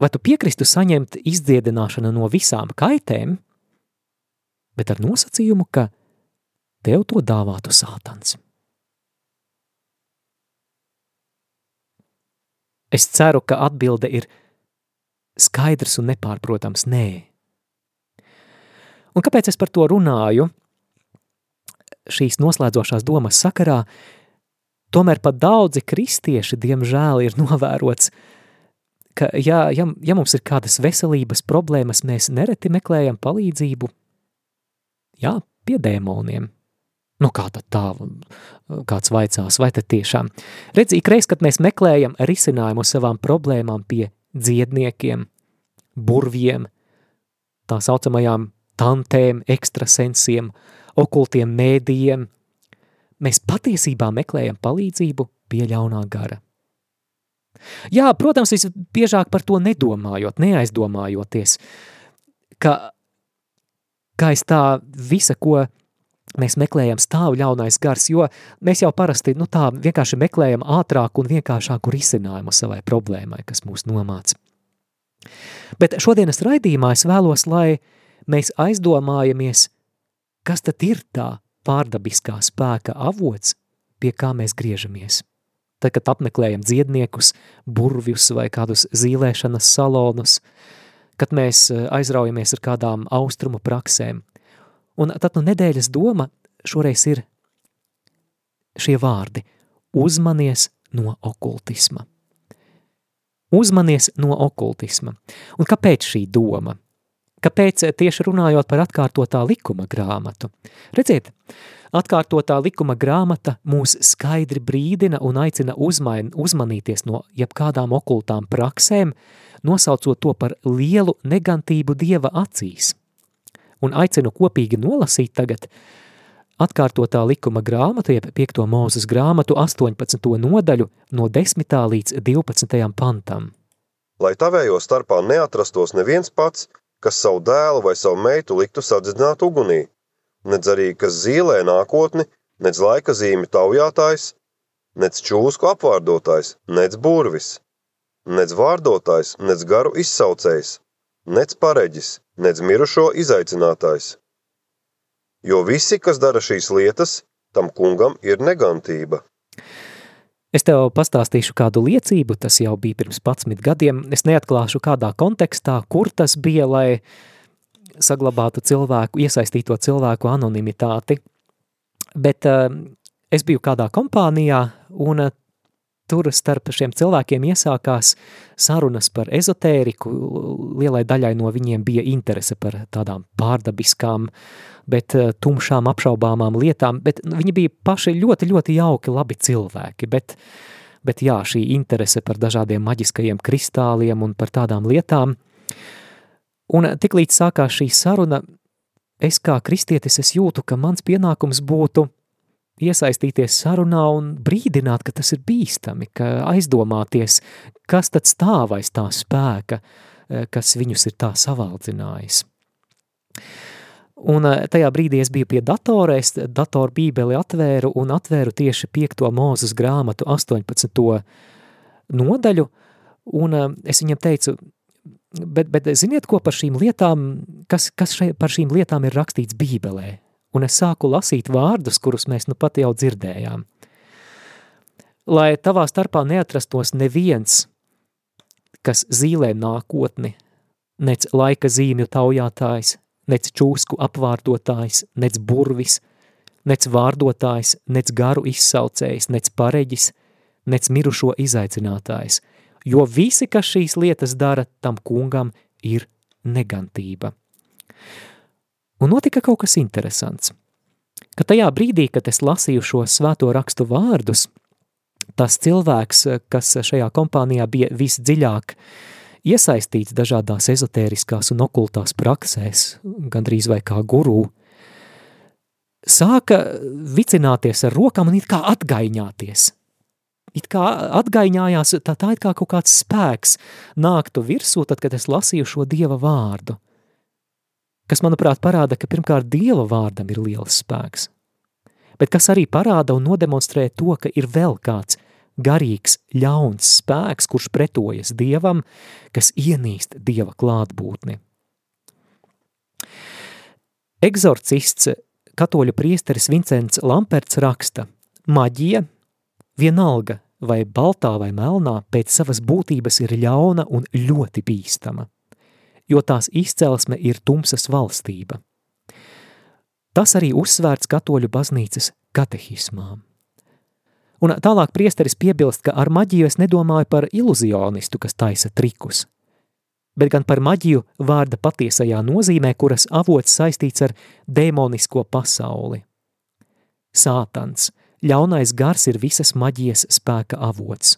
vai tu piekristu saņemt izdziedināšanu no visām kaitēm, bet ar nosacījumu, ka tev to dāvātu sātans. Es ceru, ka atbilde ir skaidrs un nepārprotams nē. Un kāpēc es par to runāju? Šīs noslēdzošās domas sakarā, tomēr pat daudzi kristieši, diemžēl, ir *laughs* novērots, ka ja, ja, ja mums ir kādas veselības problēmas, mēs nereti meklējam palīdzību, jā, pie dēmoniem. Nu, kā tad tā, kāds vaicās, vai tad tiešām? Redz, ikreiz, kad mēs meklējam risinājumu savām problēmām pie dziedniekiem, burviem, tā saucamajām tantēm, ekstrasensiem, okultiem mēdījiem, mēs patiesībā meklējam palīdzību pie ļaunā gara. Jā, protams, visbiežāk par to nedomājot, neaizdomājoties, ka, kā es tā visa, ko mēs meklējam stāv ļaunais gars, jo mēs jau parasti nu, tā vienkārši meklējam ātrāku un vienkāršāku risinājumu savai problēmai, kas mūs nomāca. Bet šodienas raidījumā es vēlos, lai mēs aizdomājamies, kas tad ir tā pārdabiskā spēka avots, pie kā mēs griežamies. Tad, kad apmeklējam dziedniekus, burvjus vai kādus zīlēšanas salonus, kad mēs eh, aizraujamies ar kādām austrumu praksēm, Un tad nu nedēļas doma šoreiz ir šie vārdi – uzmanies no okultisma. Uzmanies no okultisma. Un kāpēc šī doma? Kāpēc tieši runājot par atkārtotā likuma grāmatu? Redziet, atkārtotā likuma grāmata mūs skaidri brīdina un aicina uzmain, uzmanīties no jebkādām okultām praksēm, nosaucot to par lielu negantību dieva acīs – un aicinu kopīgi nolasīt tagad atkārtotā likuma grāmatu, jeb 5. mūzes grāmatu 18. nodaļu no 10. līdz 12. pantam. Lai tavējo starpā neatrastos neviens pats, kas savu dēlu vai savu meitu liktu sadzināt ugunī, nedz arī, kas zīlē nākotni, nedz laika zīmi taujātājs, nedz čūsku apvārdotājs, nedz burvis, nedz vārdotājs, nedz garu izsaucējs, nec pareģis, nec mirušo izaicinātājs. Jo visi, kas dara šīs lietas, tam kungam ir negantība. Es tev pastāstīšu kādu liecību, tas jau bija pirms 11 gadiem. Es neatklāšu kādā kontekstā, kur tas bija, lai saglabātu cilvēku, iesaistīto cilvēku anonimitāti. Bet uh, es biju kādā kompānijā, un uh, tur starp šiem cilvēkiem iesākās sarunas par ezotēriku, lielai daļai no viņiem bija interese par tādām pārdabiskām, bet eh, tumšām apšaubāmām lietām, bet viņi bija paši ļoti, ļoti jauki, labi cilvēki, bet, bet jā, šī interese par dažādiem maģiskajiem kristāliem un par tādām lietām, un tiklīdz sākās šī saruna, es kā kristietis es jūtu, ka mans pienākums būtu – iesaistīties sarunā un brīdināt, ka tas ir bīstami, ka aizdomāties, kas tad stāv aiz tā spēka, eh, kas viņus ir tā savaldzinājis. Un eh, tajā brīdī es biju pie datora, es datoru bībeli atvēru un atvēru tieši 5. mūzes grāmatu 18. nodaļu, un eh, es viņam teicu, bet, bet ziniet, ko par šīm lietām, kas, kas šai, par šīm lietām ir rakstīts bībelē? Un es sāku lasīt vārdus, kurus mēs nu pat jau dzirdējām. Lai tavā starpā neatrastos neviens, kas zīlē nākotni, nec laika zīmju taujātājs, nec čūsku apvārdotājs, nec burvis, nec vārdotājs, nec garu izsaucējs, nec pareģis, nec mirušo izaicinātājs, jo visi, kas šīs lietas dara, tam kungam ir negantība. Un notika kaut kas interesants, ka tajā brīdī, kad es lasīju šo svēto rakstu vārdus, tas cilvēks, kas šajā kompānijā bija visdziļāk iesaistīts dažādās ezotēriskās un okultās praksēs, gandrīz vai kā gurū, sāka vicināties ar rokām un it kā atgaiņāties. It kā atgaiņājās, tā, tā it kā kaut kāds spēks nāktu virsū, tad, kad es lasīju šo Dieva vārdu kas, manuprāt, parāda, ka pirmkārt Dieva vārdam ir liels spēks, bet kas arī parāda un nodemonstrē to, ka ir vēl kāds garīgs, ļauns spēks, kurš pretojas Dievam, kas ienīst Dieva klātbūtni. Egzorcists katoļu priesteris Vincents Lamperts raksta, maģija, vienalga vai baltā vai melnā, pēc savas būtības ir ļauna un ļoti bīstama, jo tās izcelsme ir tumsas valstība. Tas arī uzsvērts katoļu baznīcas katehismām. Un tālāk priesteris piebilst, ka ar maģiju es nedomāju par iluzionistu, kas taisa trikus, bet gan par maģiju vārda patiesajā nozīmē, kuras avots saistīts ar demonisko pasauli. Sātans, ļaunais gars ir visas maģijas spēka avots.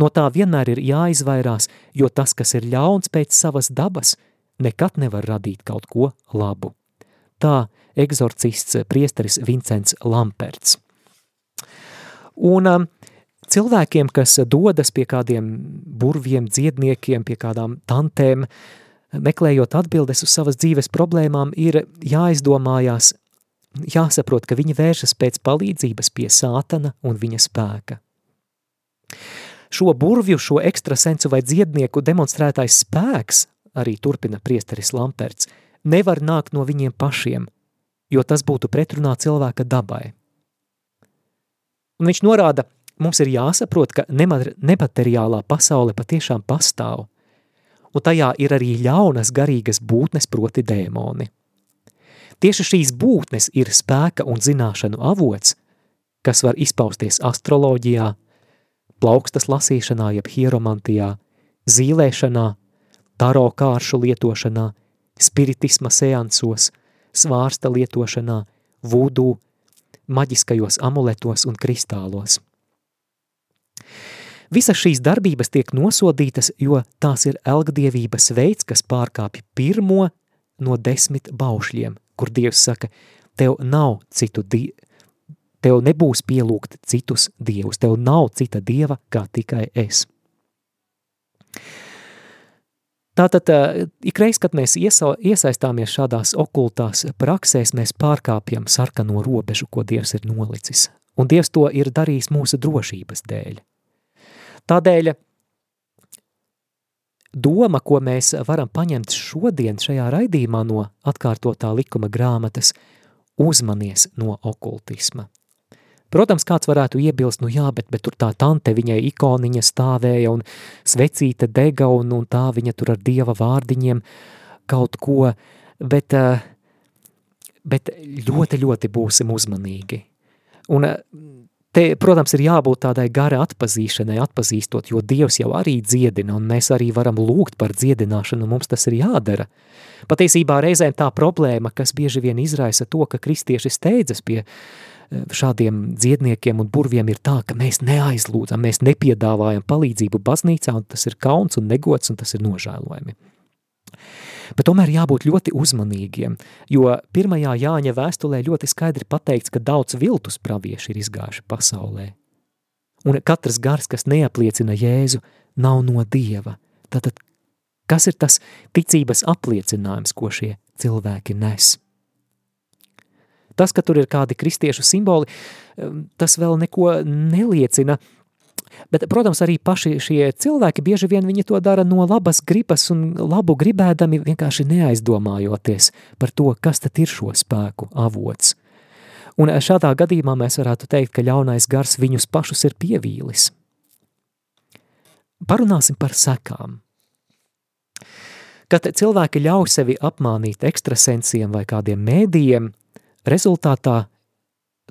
No tā vienmēr ir jāizvairās, jo tas, kas ir ļauns pēc savas dabas, nekad nevar radīt kaut ko labu. Tā egzorcists priesteris Vincents Lamperts. Un um, cilvēkiem, kas dodas pie kādiem burviem, dziedniekiem, pie kādām tantēm, meklējot atbildes uz savas dzīves problēmām, ir jāizdomājās, jāsaprot, ka viņi vēršas pēc palīdzības pie sātana un viņa spēka. Šo burvju, šo ekstrasensu vai dziednieku demonstrētais spēks, arī turpina priesteris Lamperts, nevar nākt no viņiem pašiem, jo tas būtu pretrunā cilvēka dabai. Un viņš norāda, mums ir jāsaprot, ka nemateriālā pasaule patiešām pastāv, un tajā ir arī ļaunas garīgas būtnes, proti dēmoni. Tieši šīs būtnes ir spēka un zināšanu avots, kas var izpausties astroloģijā, plaukstas lasīšanā, jeb hieromantijā, zīlēšanā, taro kāršu lietošanā, spiritisma seansos, svārsta lietošanā, vūdū, maģiskajos amuletos un kristālos. Visas šīs darbības tiek nosodītas, jo tās ir elgdievības veids, kas pārkāpja pirmo no desmit baušļiem, kur Dievs saka, tev nav citu dievu, tev nebūs pielūgt citus dievus, tev nav cita dieva kā tikai es. Tātad ikreiz, kad mēs iesa, iesaistāmies šādās okultās praksēs, mēs pārkāpjam sarkano robežu, ko Dievs ir nolicis. Un Dievs to ir darījis mūsu drošības dēļ. Tādēļ doma, ko mēs varam paņemt šodien šajā raidījumā no atkārtotā likuma grāmatas, uzmanies no okultisma. Protams, kāds varētu iebilst, nu jā, bet, bet tur tā tante viņai ikoniņa stāvēja un svecīte dega un, un tā viņa tur ar dieva vārdiņiem kaut ko, bet, eh, bet ļoti, ļoti būsim uzmanīgi. Un eh, te, protams, ir jābūt tādai gara atpazīšanai, atpazīstot, jo Dievs jau arī dziedina, un mēs arī varam lūgt par dziedināšanu, mums tas ir jādara. Patiesībā reizēm tā problēma, kas bieži vien izraisa to, ka kristieši steidzas pie uh, šādiem dziedniekiem un burviem ir tā, ka mēs neaizlūdzam, mēs nepiedāvājam palīdzību baznīcā, un tas ir kauns un negods, un tas ir nožēlojami. Bet tomēr jābūt ļoti uzmanīgiem, jo pirmajā Jāņa vēstulē ļoti skaidri pateikts, ka daudz viltus pravieši ir izgājuši pasaulē. Un katrs gars, kas neapliecina Jēzu, nav no Dieva. Tātad, kas ir tas ticības apliecinājums, ko šie cilvēki nes? Tas, ka tur ir kādi kristiešu simboli, tas vēl neko neliecina. Bet, protams, arī paši šie cilvēki bieži vien viņi to dara no labas gribas un labu gribēdami vienkārši neaizdomājoties par to, kas tad ir šo spēku avots. Un šādā gadījumā mēs varētu teikt, ka ļaunais gars viņus pašus ir pievīlis. Parunāsim par sekām. Kad cilvēki ļauj sevi apmānīt ekstrasensiem vai kādiem mēdījiem, Rezultātā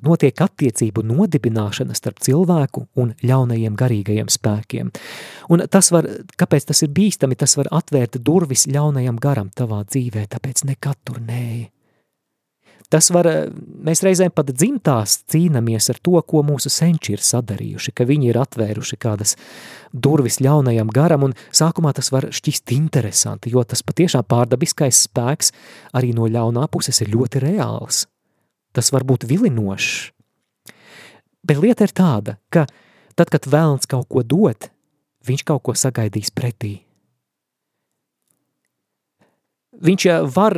notiek attiecību nodibināšana starp cilvēku un ļaunajiem garīgajiem spēkiem. Un tas var, kāpēc tas ir bīstami, tas var atvērt durvis ļaunajam garam tavā dzīvē, tāpēc nekad tur nē. Tas var, mēs reizēm pat dzimtās cīnamies ar to, ko mūsu senči ir sadarījuši, ka viņi ir atvēruši kādas durvis ļaunajam garam, un sākumā tas var šķist interesanti, jo tas patiešām pārdabiskais spēks arī no ļaunā puses ir ļoti reāls tas var būt vilinošs. Bet lieta ir tāda, ka tad, kad vēlns kaut ko dod, viņš kaut ko sagaidīs pretī. viņš var,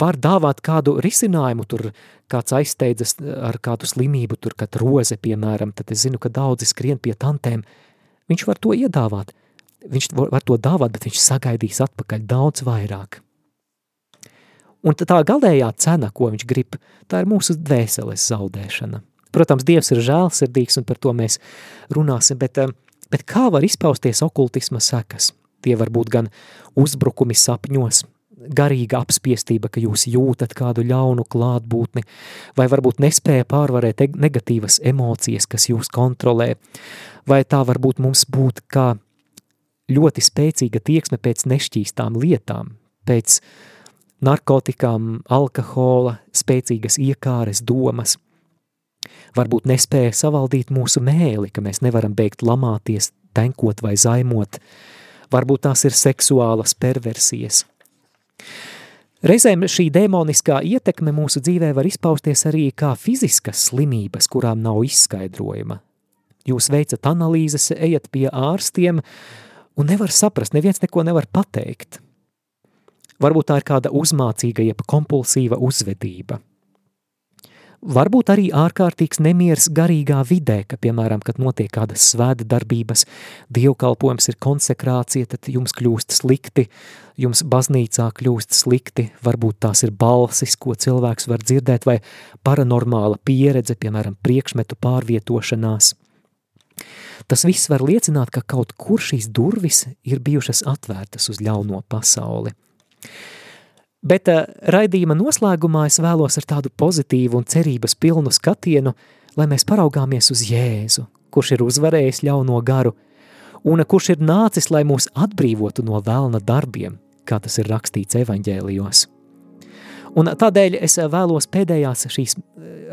var dāvāt kādu risinājumu, tur kāds aizsteidzas ar kādu slimību, tur kad roze, piemēram, tad es zinu, ka daudzi skrien pie tantēm, viņš var to iedāvāt, viņš var to dāvāt, bet viņš sagaidīs atpakaļ daudz vairāk. Un tā galējā cena, ko viņš grib, tā ir mūsu dvēseles zaudēšana. Protams, Dievs ir žēlsirdīgs, un par to mēs runāsim, bet, eh, bet kā var izpausties okultisma sekas? Tie var būt gan uzbrukumi sapņos, garīga apspiestība, ka jūs jūtat kādu ļaunu klātbūtni, vai varbūt nespēja pārvarēt e-, negatīvas emocijas, kas jūs kontrolē, vai tā varbūt mums būt kā ļoti spēcīga tieksme pēc nešķīstām lietām, pēc narkotikām, alkohola, spēcīgas iekāres domas – varbūt nespēja savaldīt mūsu mēli, ka mēs nevaram beigt lamāties, tenkot vai zaimot. Varbūt tās ir seksuālas perversijas. Reizēm šī demoniskā ietekme mūsu dzīvē var izpausties arī kā fiziskas slimības, kurām nav izskaidrojuma. Jūs veicat analīzes, ejat pie ārstiem un nevar saprast, neviens neko nevar pateikt. Varbūt tā ir kāda uzmācīga jeb kompulsīva uzvedība – Varbūt arī ārkārtīgs nemieris garīgā vidē, ka, piemēram, kad notiek kādas svēta darbības, dievkalpojums ir konsekrācija, tad jums kļūst slikti, jums baznīcā kļūst slikti, varbūt tās ir balsis, ko cilvēks var dzirdēt, vai paranormāla pieredze, piemēram, priekšmetu pārvietošanās. Tas viss var liecināt, ka kaut kur šīs durvis ir bijušas atvērtas uz ļauno pasauli. Bet uh, raidījuma noslēgumā es vēlos ar tādu pozitīvu un cerības pilnu skatienu, lai mēs paraugāmies uz Jēzu, kurš ir uzvarējis ļauno garu, un kurš ir nācis, lai mūs atbrīvotu no vēlna darbiem, kā tas ir rakstīts evaņģēlijos. Un tādēļ es vēlos pēdējās šīs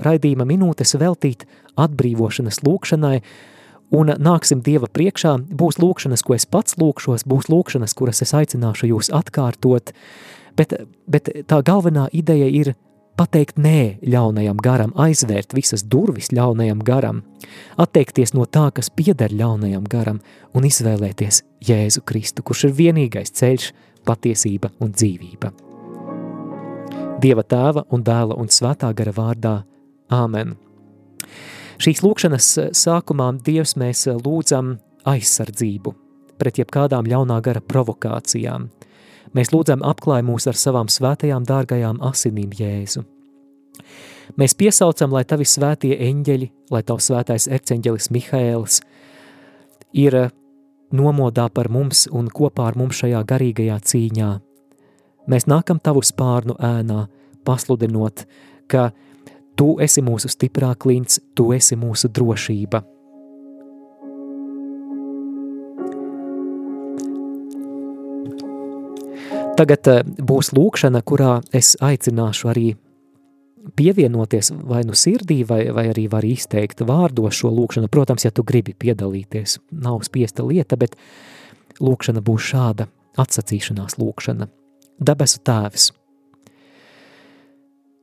raidījuma minūtes veltīt atbrīvošanas lūkšanai, un nāksim Dieva priekšā, būs lūkšanas, ko es pats lūkšos, būs lūkšanas, kuras es aicināšu jūs atkārtot, Bet, bet tā galvenā ideja ir pateikt nē ļaunajam garam, aizvērt visas durvis ļaunajam garam, atteikties no tā, kas pieder ļaunajam garam un izvēlēties Jēzu Kristu, kurš ir vienīgais ceļš, patiesība un dzīvība. Dieva tēva un dēla un svētā gara vārdā – Āmen. Šīs lūkšanas sākumā Dievs mēs lūdzam aizsardzību pret jebkādām ļaunā gara provokācijām – Mēs lūdzam apklāj mūs ar savām svētajām dārgajām asinīm Jēzu. Mēs piesaucam, lai tavi svētie eņģeļi, lai tavs svētais erceņģelis Mihaēls ir nomodā par mums un kopā ar mums šajā garīgajā cīņā. Mēs nākam tavu spārnu ēnā, pasludinot, ka tu esi mūsu stiprā klints, tu esi mūsu drošība – Tagad eh, būs lūkšana, kurā es aicināšu arī pievienoties vai nu sirdī, vai, vai arī var izteikt vārdos šo lūkšanu. Protams, ja tu gribi piedalīties, nav spiesta lieta, bet lūkšana būs šāda atsacīšanās lūkšana. Debesu tēvis,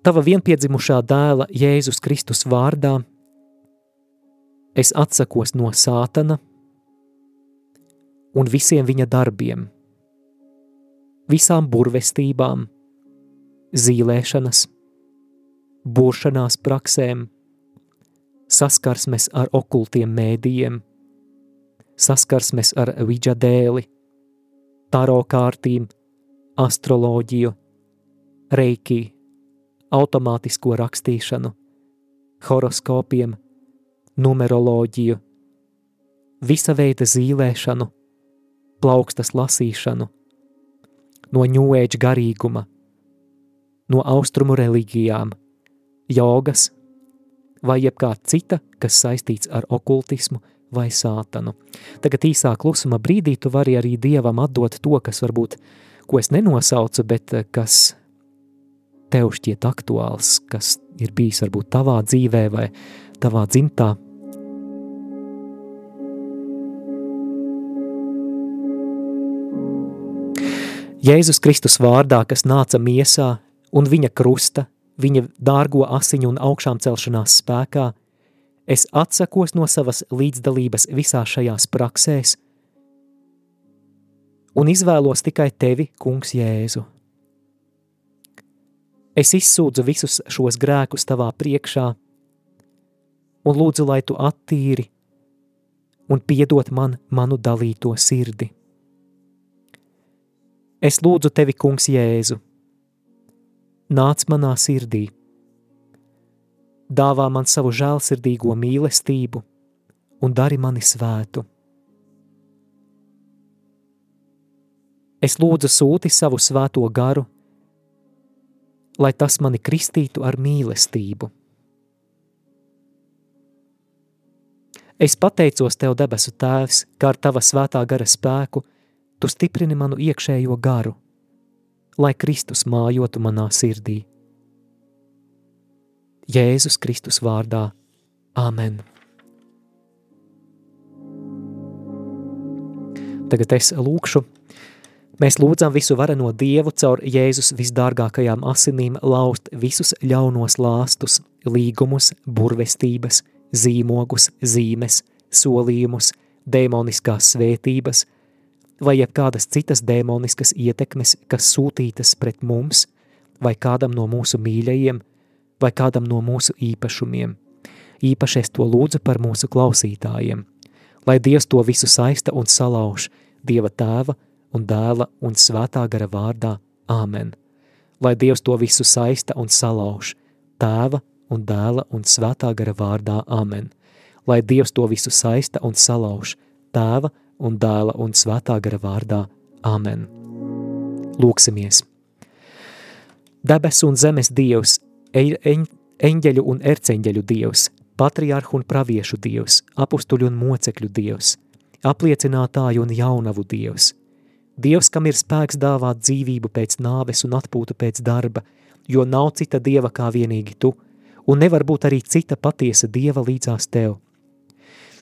tava vienpiedzimušā dēla Jēzus Kristus vārdā es atsakos no sātana un visiem viņa darbiem – visām burvestībām, zīlēšanas, būšanās praksēm, saskarsmes ar okultiem mēdījiem, saskarsmes ar vidžadēli, taro kārtīm, astroloģiju, reiki, automātisko rakstīšanu, horoskopiem, numeroloģiju, visa veida zīlēšanu, plaukstas lasīšanu – no ņūēģa garīguma, no austrumu reliģijām, jogas vai jebkā cita, kas saistīts ar okultismu vai sātanu. Tagad īsā klusuma brīdī tu vari arī Dievam atdot to, kas varbūt, ko es nenosaucu, bet eh, kas tev šķiet aktuāls, kas ir bijis varbūt tavā dzīvē vai tavā dzimtā? Jēzus Kristus vārdā, kas nāca miesā un viņa krusta, viņa dārgo asiņu un augšām celšanās spēkā, es atsakos no savas līdzdalības visā šajās praksēs un izvēlos tikai tevi, kungs Jēzu, Es izsūdzu visus šos grēkus tavā priekšā un lūdzu, lai tu attīri un piedot man manu dalīto sirdi. Es lūdzu tevi, kungs, Jēzu, nāc manā sirdī, dāvā man savu žēlsirdīgo mīlestību un dari mani svētu. Es lūdzu sūti savu svēto garu, lai tas mani kristītu ar mīlestību. Es pateicos Tev, debesu Tēvs, kā ar Tava svētā gara spēku Tu stiprini manu iekšējo garu, lai Kristus mājotu manā sirdī. Jēzus Kristus vārdā. Āmen! Tagad es lūkšu. Mēs lūdzam visu vareno Dievu caur Jēzus visdārgākajām asinīm laust visus ļaunos lāstus, līgumus, burvestības, zīmogus, zīmes, solījumus, dēmoniskās svētības vai jebkādas citas dēmoniskas ietekmes, kas sūtītas pret mums vai kādam no mūsu mīļajiem vai kādam no mūsu īpašumiem. Īpaši es to lūdzu par mūsu klausītājiem, lai Dievs to visu saista un salauž Dieva tēva un dēla un svētā gara vārdā. Āmen! Lai Dievs to visu saista un salauž tēva un dēla un svētā gara vārdā amen. Lai Dievs to visu saista un salauž tēva un dēla un svētā gara vārdā amen. Lūksimies! Debesu un zemes Dievs, eņģeļu un erceņģeļu Dievs, patriarhu un praviešu Dievs, apustuļu un mocekļu Dievs, apliecinātāju un jaunavu Dievs, Dievs, kam ir spēks dāvāt dzīvību pēc nāves un atpūtu pēc darba, jo nav cita Dieva kā vienīgi Tu – un nevar būt arī cita patiesa Dieva līdzās tev.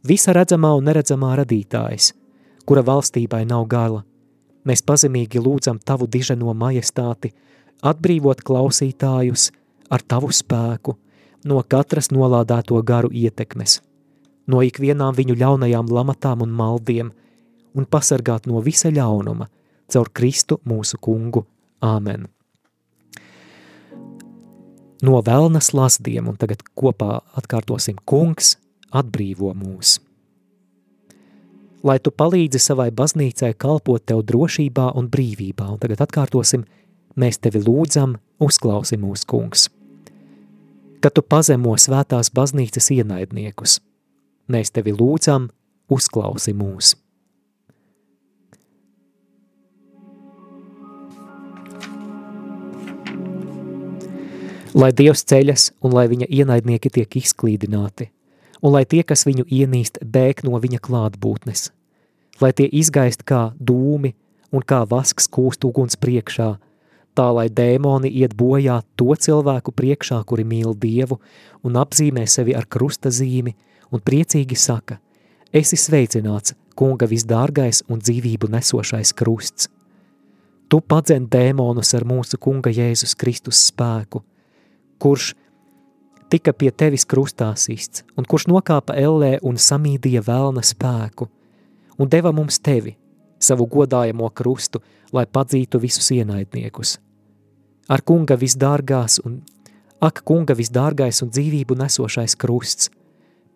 Visa redzamā un neredzamā radītājs, kura valstībai nav gala, mēs pazemīgi lūdzam tavu diženo majestāti, atbrīvot klausītājus ar tavu spēku no katras nolādēto garu ietekmes, no ikvienām viņu ļaunajām lamatām un maldiem, un pasargāt no visa ļaunuma caur Kristu mūsu kungu. Āmen! no vēlna slazdiem, un tagad kopā atkārtosim kungs atbrīvo mūs. Lai tu palīdzi savai baznīcai kalpot tev drošībā un brīvībā, un tagad atkārtosim, mēs tevi lūdzam, uzklausi mūsu kungs. Kad tu pazemo svētās baznīcas ienaidniekus, mēs tevi lūdzam, uzklausi mūsu. Lai Dievs ceļas un lai viņa ienaidnieki tiek izklīdināti, un lai tie, kas viņu ienīst, bēg no viņa klātbūtnes, lai tie izgaist kā dūmi un kā vasks kūst uguns priekšā, tā lai dēmoni iet bojā to cilvēku priekšā, kuri mīl Dievu un apzīmē sevi ar krusta zīmi un priecīgi saka, esi sveicināts, kunga visdārgais un dzīvību nesošais krusts. Tu padzen dēmonus ar mūsu kunga Jēzus Kristus spēku, kurš tika pie tevis krustā sists, un kurš nokāpa ellē un samīdīja vēlna spēku, un deva mums tevi, savu godājamo krustu, lai padzītu visus ienaidniekus. Ar kunga visdārgās un, ak, kunga visdārgais un dzīvību nesošais krusts,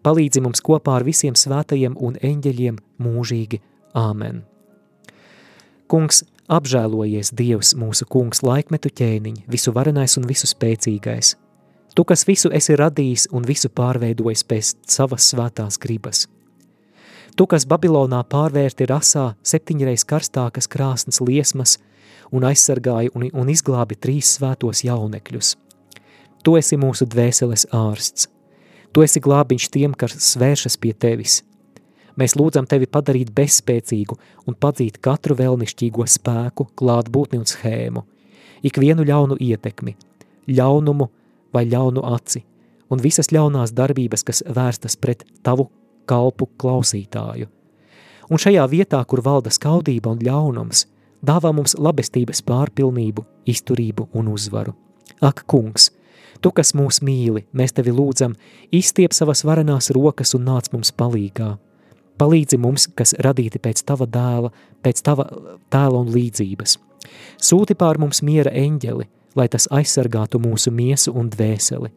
palīdzi mums kopā ar visiem svētajiem un eņģeļiem mūžīgi. Āmen. Kungs, Apžēlojies Dievs, mūsu kungs, laikmetu ķēniņ, visu varenais un visu spēcīgais. Tu, kas visu esi radījis un visu pārveidojis pēc savas svētās gribas. Tu, kas Babilonā pārvērti rasā septiņreiz karstākas krāsnes liesmas un aizsargāji un, un izglābi trīs svētos jaunekļus. Tu esi mūsu dvēseles ārsts. Tu esi glābiņš tiem, kas svēršas pie tevis – Mēs lūdzam tevi padarīt bezspēcīgu un padzīt katru vēlnišķīgo spēku, klātbūtni un schēmu, ikvienu ļaunu ietekmi, ļaunumu vai ļaunu aci, un visas ļaunās darbības, kas vērstas pret tavu kalpu klausītāju. Un šajā vietā, kur valda skaudība un ļaunums, dāvā mums labestības pārpilnību, izturību un uzvaru. Ak, kungs, tu, kas mūs mīli, mēs tevi lūdzam, izstiep savas varenās rokas un nāc mums palīgā. Palīdzi mums, kas radīti pēc tava dēla, pēc tava tēla un līdzības. Sūti pār mums miera eņģeli, lai tas aizsargātu mūsu miesu un dvēseli,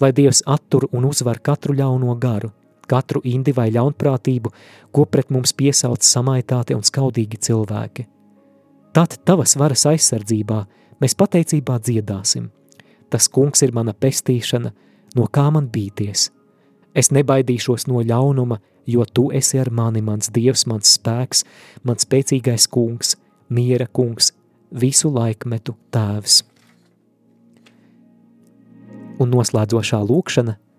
lai Dievs attur un uzvar katru ļauno garu, katru indi vai ļaunprātību, ko pret mums piesauc samaitāti un skaudīgi cilvēki. Tad tavas varas aizsardzībā mēs pateicībā dziedāsim. Tas kungs ir mana pestīšana, no kā man bīties. Es nebaidīšos no ļaunuma, jo tu esi ar mani, mans dievs, mans spēks, mans spēcīgais kungs, miera kungs, visu laikmetu tēvs. Un noslēdzošā lūkšana –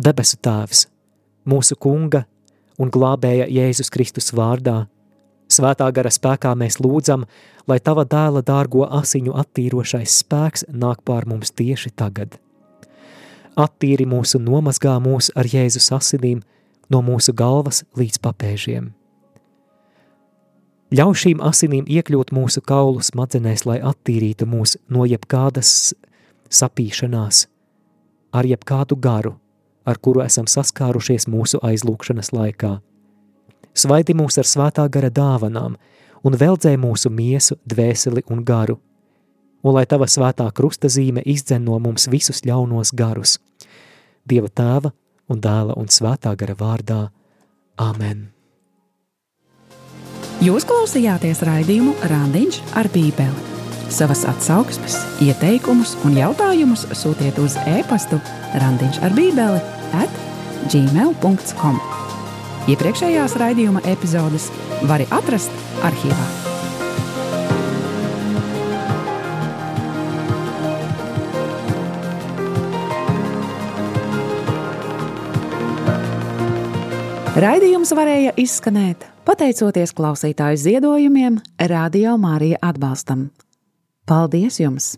debesu tēvs, mūsu kunga un glābēja Jēzus Kristus vārdā. Svētā gara spēkā mēs lūdzam, lai tava dēla dārgo asiņu attīrošais spēks nāk pār mums tieši tagad. Attīri mūsu nomazgā mūs ar Jēzus asinīm no mūsu galvas līdz papēžiem. Ļauj šīm asinīm iekļūt mūsu kaulu smadzenēs, lai attīrītu mūs no jebkādas sapīšanās, ar jebkādu garu, ar kuru esam saskārušies mūsu aizlūkšanas laikā. Svaidi mūs ar svētā gara dāvanām un veldzē mūsu miesu, dvēseli un garu, un lai tava svētā krusta zīme izdzen no mums visus ļaunos garus. Dieva tēva un dēla un svētā gara vārdā. Amen! Jūs klausījāties raidījumu Randiņš ar Bībeli. Savas atsauksmes, ieteikumus un jautājumus sūtiet uz e-pastu Randiņš ar Bībeli at gmail.com. Iepriekšējās raidījuma epizodes var atrast arhīvā. Raidījums varēja izskanēt pateicoties klausītāju ziedojumiem, Radio Mārija atbalstam. Paldies jums!